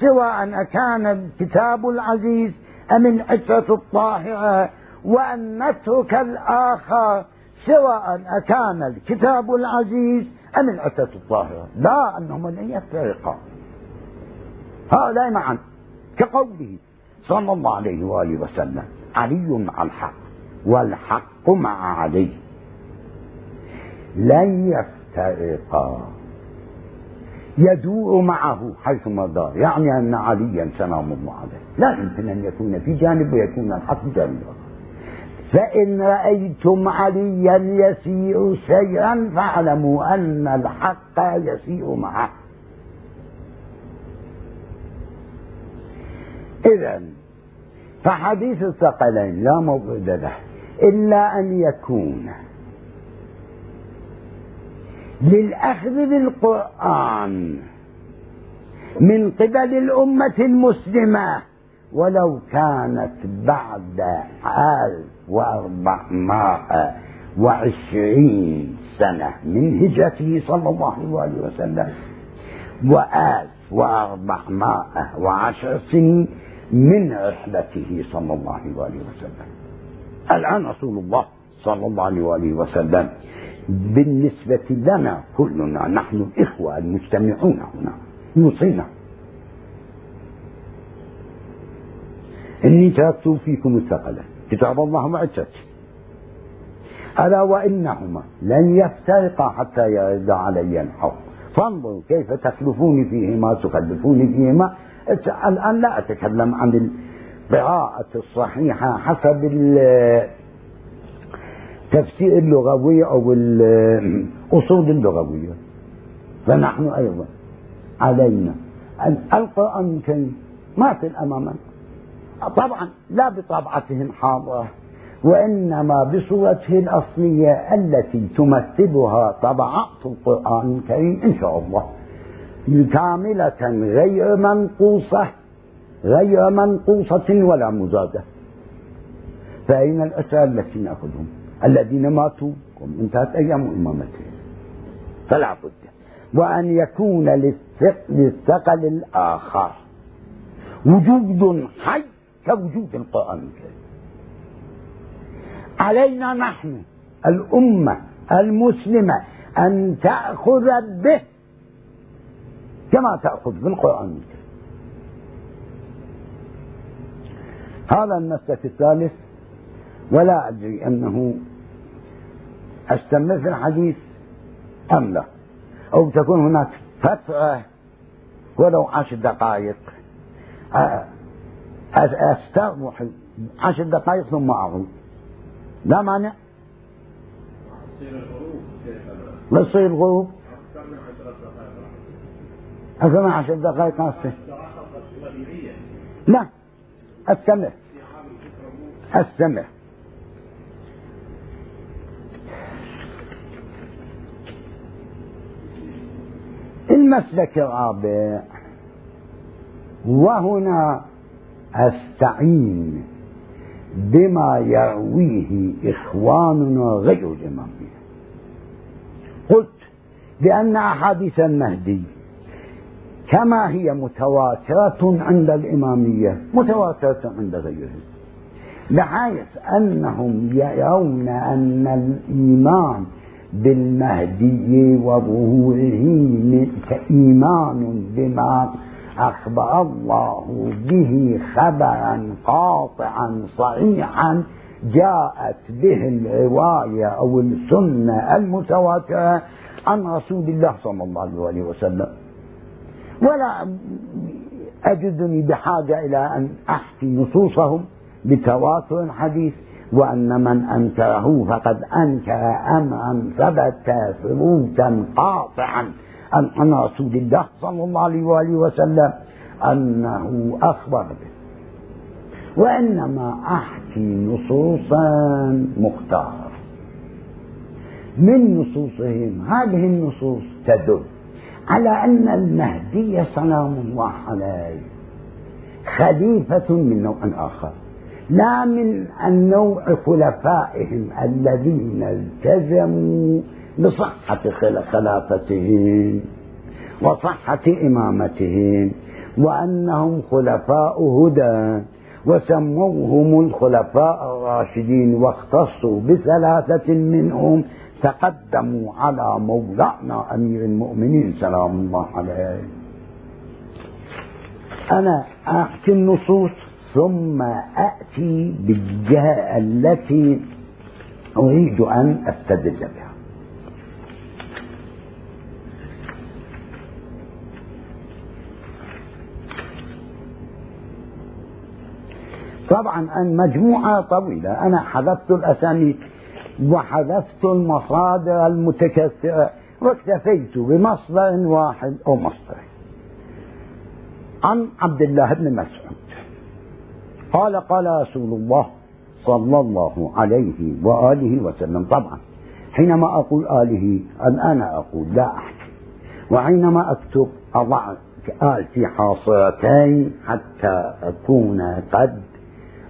سواء أكان الكتاب العزيز أم العترة الطاهرة وأن نترك الآخر سواء أكان الكتاب العزيز أم العترة الطاهرة. لا أنهما لن يفترقا. هؤلاء معا. كقوله صلى الله عليه وآله وسلم علي مع الحق والحق مع علي. لن يفترقا. يدور معه حيثما دار يعني أن عليا سلام الله عليه. لا يمكن أن يكون في جانب ويكون الحق جانب فإن رأيتم عليا يسير سيرا فاعلموا أن الحق يسير معه. إذا فحديث الثقلين لا موعد له إلا أن يكون للأخذ بالقرآن من قبل الأمة المسلمة ولو كانت بعد ألف وأربعمائة وعشرين سنة من هجرته صلى الله عليه وسلم وألف وأربعمائة وعشر سنين من رحلته صلى الله عليه وسلم. الآن رسول الله صلى الله عليه وآله وسلم بالنسبة لنا كلنا نحن الإخوة المجتمعون هنا يوصينا إني تركت فيكم الثقلة. كتاب الله وعزته ألا وإنهما لن يفترقا حتى يرد علي الحق. فانظروا كيف تخلفوني فيهما تخلفوني فيهما الآن لا أتكلم عن القراءة الصحيحة حسب التفسير اللغوي أو الأصول اللغوية. فنحن أيضا علينا القرآن الكريم ما في أمامنا طبعا لا بطبعته الحاضرة وإنما بصورته الأصلية التي تمثلها طبعات القرآن الكريم إن شاء الله. كاملة غير منقوصة غير منقوصة ولا مزادة. فأين الأسرى التي نأخذهم؟ الذين ماتوا انتهت أيام إمامتهم. فلا بد وأن يكون للثقل الآخر وجود حي كوجود القرآن الكريم. علينا نحن الأمة المسلمة أن تأخذ به كما تأخذ بالقرآن الكريم هذا المسلك الثالث. ولا أدري أنه أستمر في الحديث أم لا. أو تكون هناك فترة ولو عشر دقائق. أستغرق عشر دقائق ثم أعود. لا مانع؟ يصير الغروب. من عشر دقائق نصف لا استمع استمع المسلك الرابع. وهنا أستعين بما يرويه إخواننا غير الاماميه قلت بأن أحاديث المهدي كما هي متواترة عند الإمامية. متواترة عند غيرهم. بحيث أنهم يرون أن الإيمان بالمهدي وظهوره كإيمان بما أخبر الله به خبرا قاطعا صحيحا جاءت به الرواية أو السنة المتواترة عن رسول الله صلى الله عليه وسلم. ولا أجدني بحاجة إلى أن أحكي نصوصهم بتواتر الحديث وأن من أنكره فقد أنكر أمرا ثبت ثبوتا قاطعا. عن رسول الله صلى الله عليه وآله وسلم أنه أخبر به. وإنما أحكي نصوصا مختارة. من نصوصهم؟ هذه النصوص تدل على أن المهدي سلام الله عليه خليفة من نوع آخر. لا من النوع خلفائهم الذين التزموا بصحة خلافتهم وصحة إمامتهم وأنهم خلفاء هدى وسموهم الخلفاء الراشدين واختصوا بثلاثة منهم تقدموا على مولانا أمير المؤمنين سلام الله عليه. أنا أحكي النصوص ثم أتي بالجهة التي أريد أن أستدل بها. طبعا المجموعة طويلة أنا حذفت الأسانيد وحذفت المصادر المتكثرة واكتفيت بمصدر واحد أو مصدر عن عبد الله بن مسعود. قال قال رسول الله صلى الله عليه وآله وسلم طبعا حينما أقول آله الآن أقول لا أحكي وحينما أكتب أضع آل في حاصرتين حتى أكون قد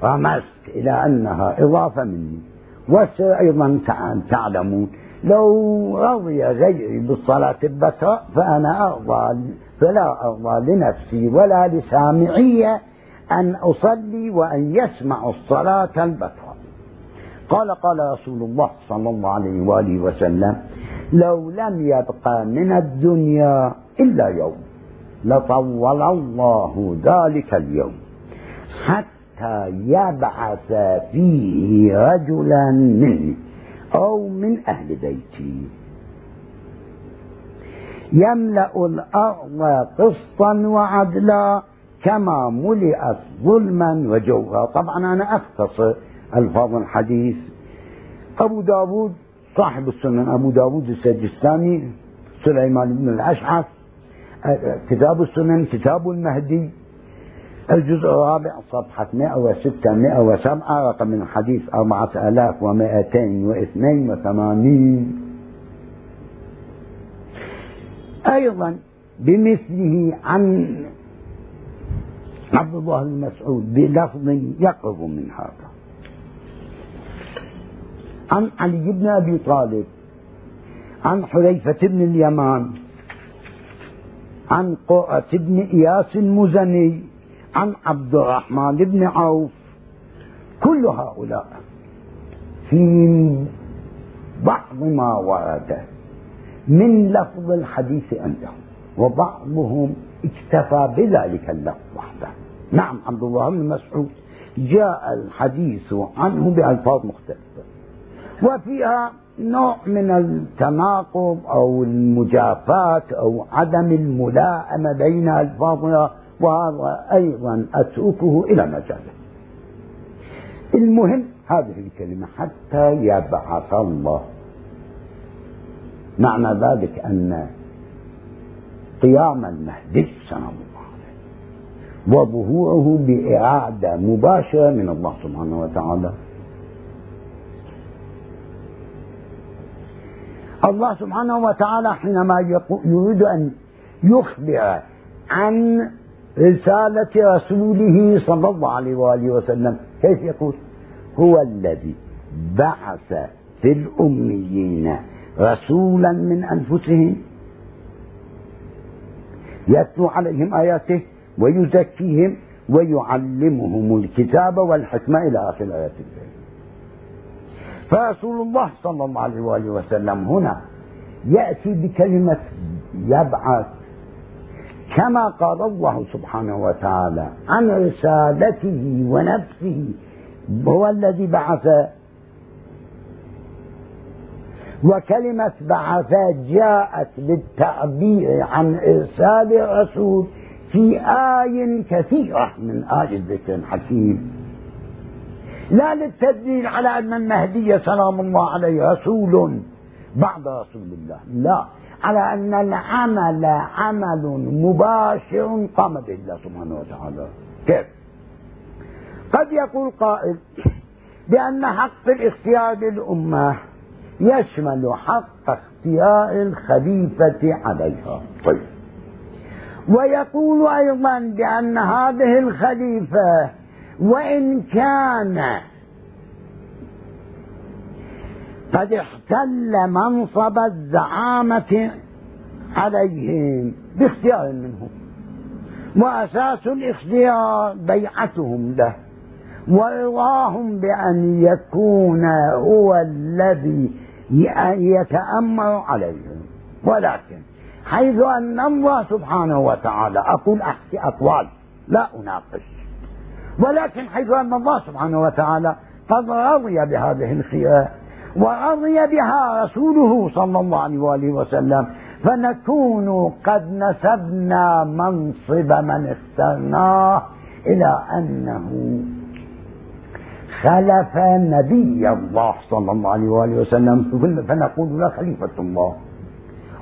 رمزت إلى أنها إضافة مني. وأيضا تعلمون. لو رضي غيري بالصلاة البكرة فأنا أرضى فلا أرضى لنفسي ولا لسامعي أن أصلي وأن يسمع الصلاة البكرة. قال قال رسول الله صلى الله عليه وآله وسلم لو لم يبقى من الدنيا إلا يوم لطول الله ذلك اليوم. حتى يبعث فيه رجلا مني أو من أهل بيتي. يملأ الأرض قسطا وعدلا كما ملئت ظلما وجورا طبعا أنا أختصر ألفاظ الحديث. أبو داود صاحب السنن أبو داود السجستاني سليمان بن الأشعث كتاب السنن كتاب المهدي. الجزء الرابع صفحة 106 107 رقم الحديث 4282 أيضا بمثله عن عبد الله بن مسعود بلفظ يقرب من هذا. عن علي بن أبي طالب عن حذيفة بن اليمان عن قرة بن إياس المزني عن عبد الرحمن بن عوف. كل هؤلاء في بعض ما ورد من لفظ الحديث عندهم وبعضهم اكتفى بذلك اللفظ وحده. نعم عبد الله بن مسعود جاء الحديث عنه بألفاظ مختلفة وفيها نوع من التناقض أو المجافاة أو عدم الملائمة بين ألفاظها وهذا أيضا أتركه إلى مجاله. المهم هذه الكلمة حتى يبعث الله. معنى ذلك أن قيام المهدي سلام الله عليه وظهوره بإرادة مباشرة من الله سبحانه وتعالى. الله سبحانه وتعالى حينما يريد أن يخبر عن رسالة رسوله صلى الله عليه وآله وسلم. كيف يقول؟ هو الذي بعث في الأميين رسولا من أنفسهم يتلو عليهم آياته ويزكيهم ويعلمهم الكتاب والحكمة إلى آخر الكريمة فرسول الله صلى الله عليه وآله وسلم هنا يأتي بكلمة يبعث كما قال الله سبحانه وتعالى عن رسالته ونفسه هو الذي بعث وكلمة بعث جاءت للتعبير عن إرسال الرسول في آي كثيرة من آي الذكر الحكيم. لا للتدليل على أن المهدي سلام الله عليه رسول بعد رسول الله لا. على أن العمل عمل مباشر قام به الله سبحانه وتعالى. كيف؟ قد يقول قائل بأن حق الاختيار للأمة يشمل حق اختيار الخليفة عليها. طيب. ويقول أيضا بأن هذه الخليفة وإن كان قد احتل منصب الزعامة عليهم باختيار منهم وأساس الاختيار بيعتهم له ورضاهم بأن يكون هو الذي يتأمر عليهم. ولكن حيث أن الله سبحانه وتعالى أقول أحكي أقوال لا أناقش ولكن حيث أن الله سبحانه وتعالى قد رضي بهذه الخيار ورضي بها رسوله صلى الله عليه وآله وسلم. فنكون قد نسبنا منصب من اخترناه إلى أنه خلف نبي الله صلى الله عليه وآله وسلم. فنقول له خليفة الله.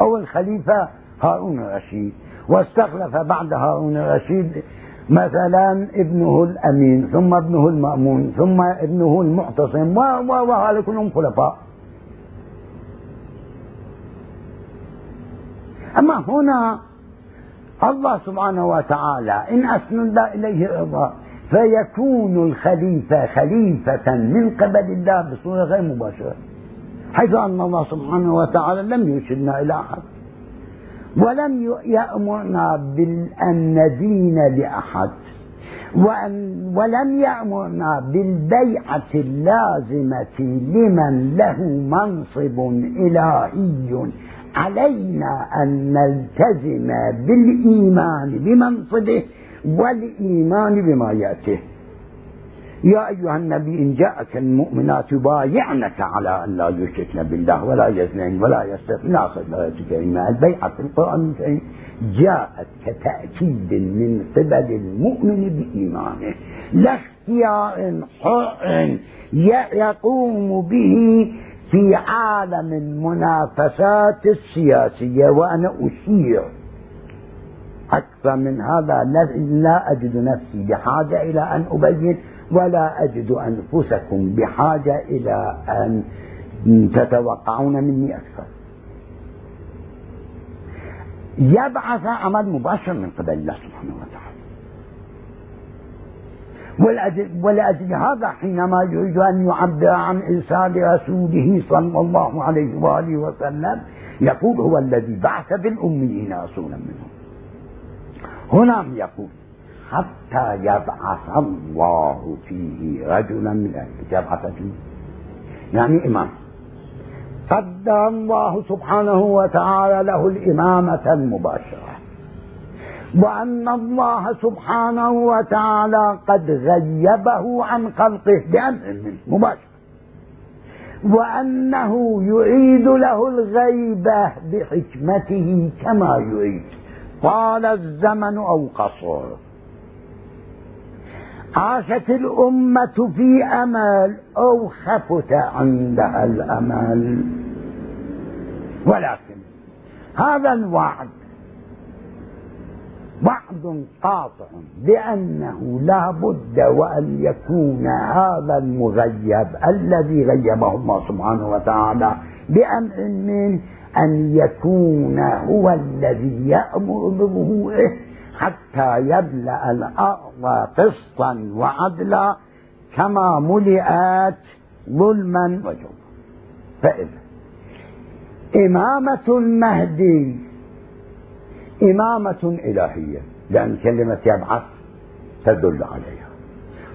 أو الخليفة هارون الرشيد. واستخلف بعد هارون الرشيد مثلا ابنه الأمين ثم ابنه المأمون ثم ابنه المعتصم وهذا كلهم خلفاء. أما هنا الله سبحانه وتعالى إن أسند إليه رضا فيكون الخليفة خليفة من قبل الله بصورة غير مباشرة حيث أن الله سبحانه وتعالى لم يرشدنا إلى أحد. ولم يأمرنا بأن ندين لأحد. ولم يأمرنا بالبيعة اللازمة لمن له منصب إلهي علينا أن نلتزم بالإيمان بمنصبه والإيمان بما يأتيه. يا أيها النبي إن جاءك المؤمنات يبايعنك على أن لا يشركن بالله ولا يزنين ولا يسرقن لا الآية الكريمة البيعة في القرآن الكريم. جاءت كتأكيد من قبل المؤمن بإيمانه. لا اختيار حر يقوم به في عالم المنافسات السياسية وأنا أشير أكثر من هذا. لا أجد نفسي بحاجة إلى أن أبين ولا أجد أنفسكم بحاجة إلى أن تتوقعون مني أكثر. يبعث عمل مباشر من قبل الله سبحانه وتعالى. ولأجل, ولأجل هذا حينما يريد أن يعبر عن إرسال رسوله صلى الله عليه وآله وسلم يقول هو الذي بعث بالأميين رسولا منهم. هنا يقول حتى يبعث الله فيه رجلا من أهله يبعث فيه يعني إمام. قدر الله سبحانه وتعالى له الإمامة المباشرة. وأن الله سبحانه وتعالى قد غيبه عن خلقه بأمر منه مباشرة وأنه يعيد له الغيبة بحكمته كما يريد طال الزمن أو قصر. عاشت الأمة في أمل أو خفت عندها الأمل. ولكن هذا الوعد وعد قاطع بأنه لا بد وأن يكون هذا المغيب الذي غيبه الله سبحانه وتعالى بأمر من أن يكون هو الذي يأمر بظهوره حتى يملأ الأرض. قسطا وعدلا كما ملئت ظلما وجورا فإذا إمامة المهدي إمامة إلهية لأن كلمة يبعث تدل عليها.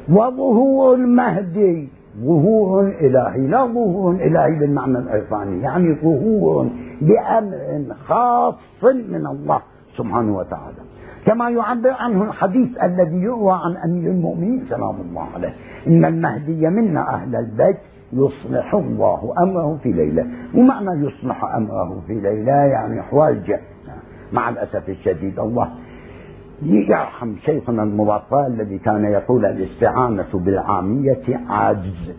وظهور المهدي ظهور إلهي لا ظهور إلهي بالمعنى العرفاني يعني ظهور بأمر خاص من الله سبحانه وتعالى. كما يعبر عنه الحديث الذي يروى عن أمير المؤمنين سلام الله عليه. إن المهدي منا أهل البيت يصلح الله أمره في ليلة. ومعنى يصلح أمره في ليلة يعني حواج مع الأسف الشديد الله يرحم شيخنا المبطل الذي كان يقول الاستعانة بالعامية عاجز.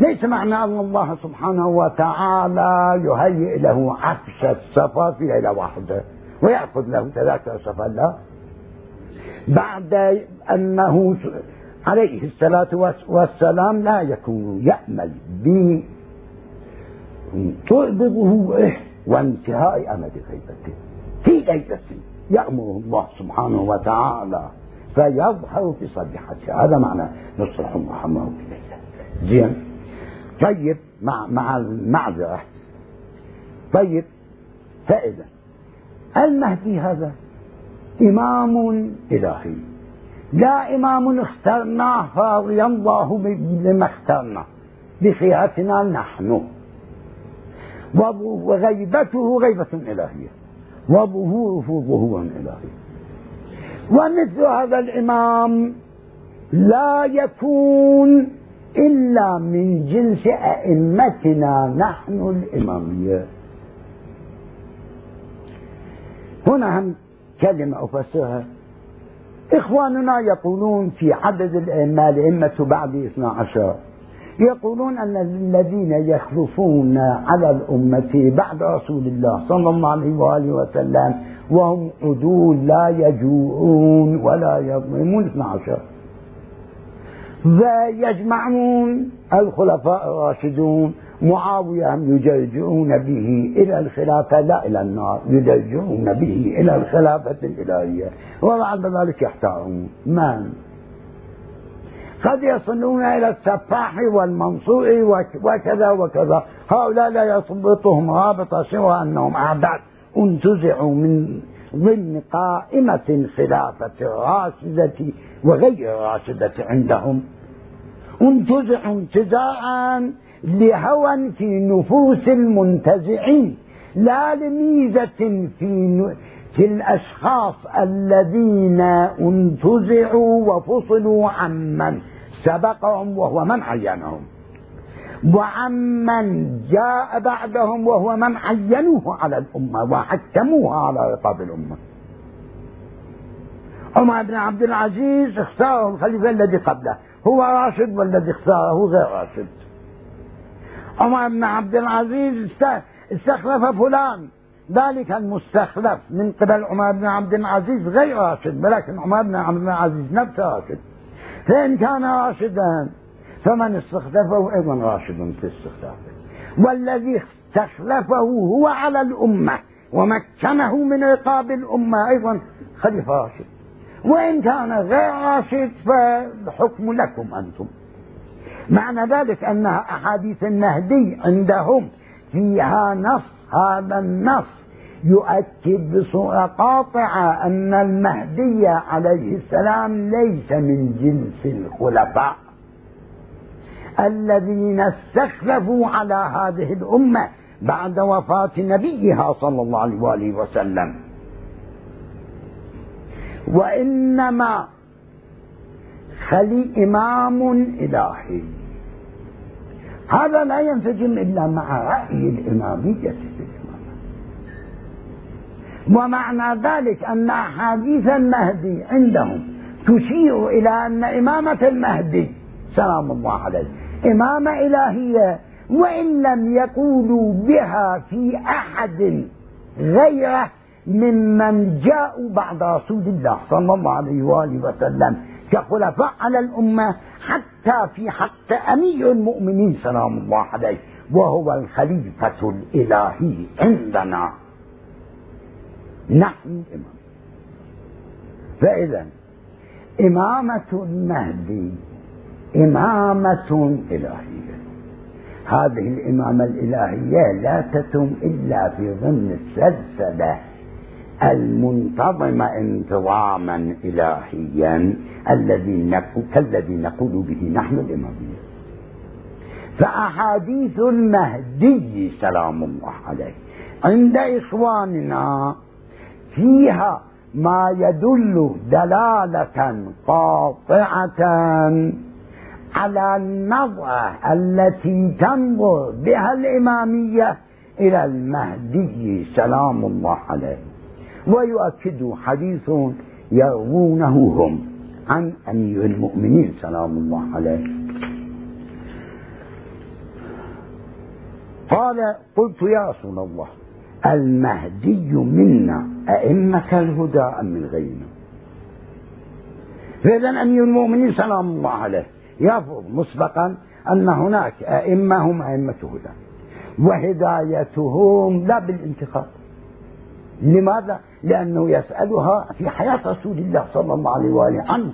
ليس معنى أن الله سبحانه وتعالى يهيئ له عفش السفر في ليلة واحدة. ويأخذ له تذاكر سفر لا بعد أنه عليه الصلاة والسلام لا يكون يأمل بظهوره وانتهاء أمد غيبته. في ليلة يأمر الله سبحانه وتعالى. فيظهر في صبيحته. هذا معنى الله أمره في ليلة زين. طيب مع مع المعذرة. طيب فإذا المهدي هذا؟ إمام إلهي. لا إمام اخترناه فرضي الله لما اخترنا. بخيرتنا نحن. وغيبته غيبة إلهية. وظهوره ظهور إلهي ومثل هذا الإمام لا يكون إلا من جنس أئمتنا نحن الإمامية. هنا هم كلمة أفسرها. إخواننا يقولون في عدد الأئمة الأئمة بعد 12 يقولون أن الذين يخلفون على الأمة بعد رسول الله صلى الله عليه وآله وسلم وهم عدول لا يجوعون ولا يظلمون 12 ويجمعون الخلفاء الراشدون معاوية هم يجرجعون به إلى الخلافة لا إلى النار يجرجعون به إلى الخلافة الإلهية وبعد ذلك يحتارون. من؟ قد يصلون إلى السفاح والمنصور وكذا وكذا. هؤلاء لا يصبطهم رابطة سوى أنهم أعداد انتزعوا من ضمن قائمة خلافة الراشدة وغير الراشدة عندهم. انتزعوا انتزاعا لهوى في نفوس المنتزعين لا لميزة في في الأشخاص الذين انتزعوا وفصلوا عمن سبقهم وهو من عينهم. وعمن جاء بعدهم وهو من عينوه على الأمة وحكموها على رقاب الأمة. عمر بن عبد العزيز اختاره الخليفة الذي قبله هو راشد والذي اختاره غير راشد. عمر بن عبد العزيز استخلف فلان. ذلك المستخلف من قبل عمر بن عبد العزيز غير راشد ولكن عمر بن عبد العزيز نفسه راشد. فإن كان راشدا فمن استخلفه أيضا راشد في استخلافه. والذي استخلفه هو على الأمة ومكنه من رقاب الأمة أيضا خليفة راشد. وإن كان غير راشد فالحكم لكم أنتم. معنى ذلك أن أحاديث المهدي عندهم فيها نص هذا النص يؤكد بصورة قاطعة أن المهدي عليه السلام ليس من جنس الخلفاء الذين استخلفوا على هذه الأمة بعد وفاة نبيها صلى الله عليه وآله وسلم. وإنما خلي إمام إلهي. هذا لا ينسجم إلا مع رأي الإمامية ومعنى ذلك أن أحاديث المهدي عندهم تشير إلى أن إمامة المهدي سلام الله عليه إمامة إلهية وإن لم يقولوا بها في أحد غيره ممن جاءوا بعد رسول الله صلى الله عليه وآله وسلم. كخلفاء على الأمة حتى في حق أمير المؤمنين سلام الله عليه وهو الخليفة الإلهي عندنا. نحن الإمام فإذا إمامة المهدي إمامة إلهية. هذه الإمامة الإلهية لا تتم إلا في ضمن السلسلة. المنتظمة انتظاما إلهيا الذي كالذي نقول به نحن الإمامية فأحاديث المهدي سلام الله عليه. عند إخواننا فيها ما يدل دلالة قاطعة على النظرة التي تنظر بها الإمامية إلى المهدي سلام الله عليه. ويؤكد حديث يروونه هم عن أمير المؤمنين سلام الله عليه. قال قلت يا رسول الله المهدي منا أئمة الهدى أم من غيرنا؟ فإذا أمير المؤمنين سلام الله عليه. يفرض مسبقا أن هناك أئمة هم أئمة هدى وهدايتهم لا بالانتخاب لماذا؟ لأنه يسألها في حياة رسول الله صلى الله عليه وآله عنه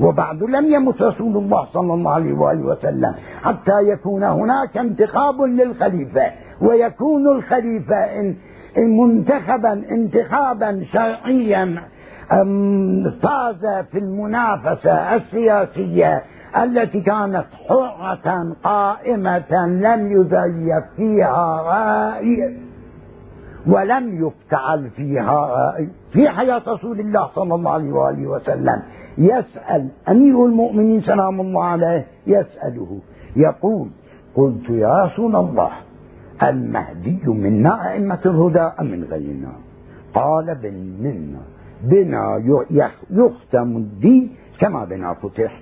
وبعد لم يمت رسول الله صلى الله عليه وآله وسلم حتى يكون هناك انتخاب للخليفة ويكون الخليفة منتخبا انتخابا شرعيا فاز في المنافسة السياسية التي كانت حرة قائمة لم يزيف فيها رأي ولم يفتعل فيها في حياة رسول الله صلى الله عليه وآله وسلم. يسأل أمير المؤمنين سلام الله عليه يسأله. يقول قلت يا رسول الله المهدي منا أئمة الهدى أم من غيرنا؟ قال منا. بنا يختم الدين كما بنا فتح.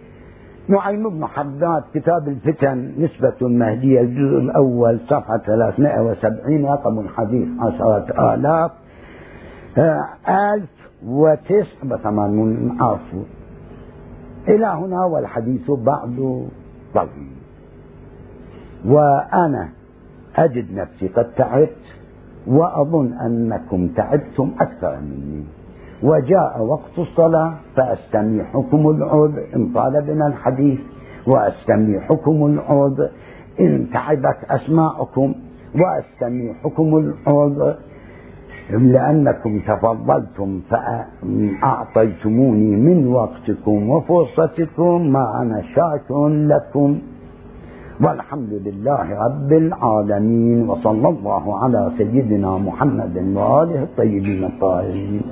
نعيم بن حداد كتاب الفتن نسبة المهدية الجزء الأول صفحة 370 رقم الحديث عشرة آلاف آه، ألف وتسع وثمانون عفو. إلى هنا والحديث بعد طويل. وأنا أجد نفسي قد تعبت وأظن أنكم تعبتم أكثر مني. وجاء وقت الصلاة فأستميحكم العذر إن طال بنا الحديث وأستميحكم العذر إن تعبت أسماعكم وأستميحكم العذر. لأنكم تفضلتم فأعطيتموني من وقتكم وفرصتكم ما أنا شاكر لكم. والحمد لله رب العالمين وصلى الله على سيدنا محمد وآله الطيبين الطاهرين.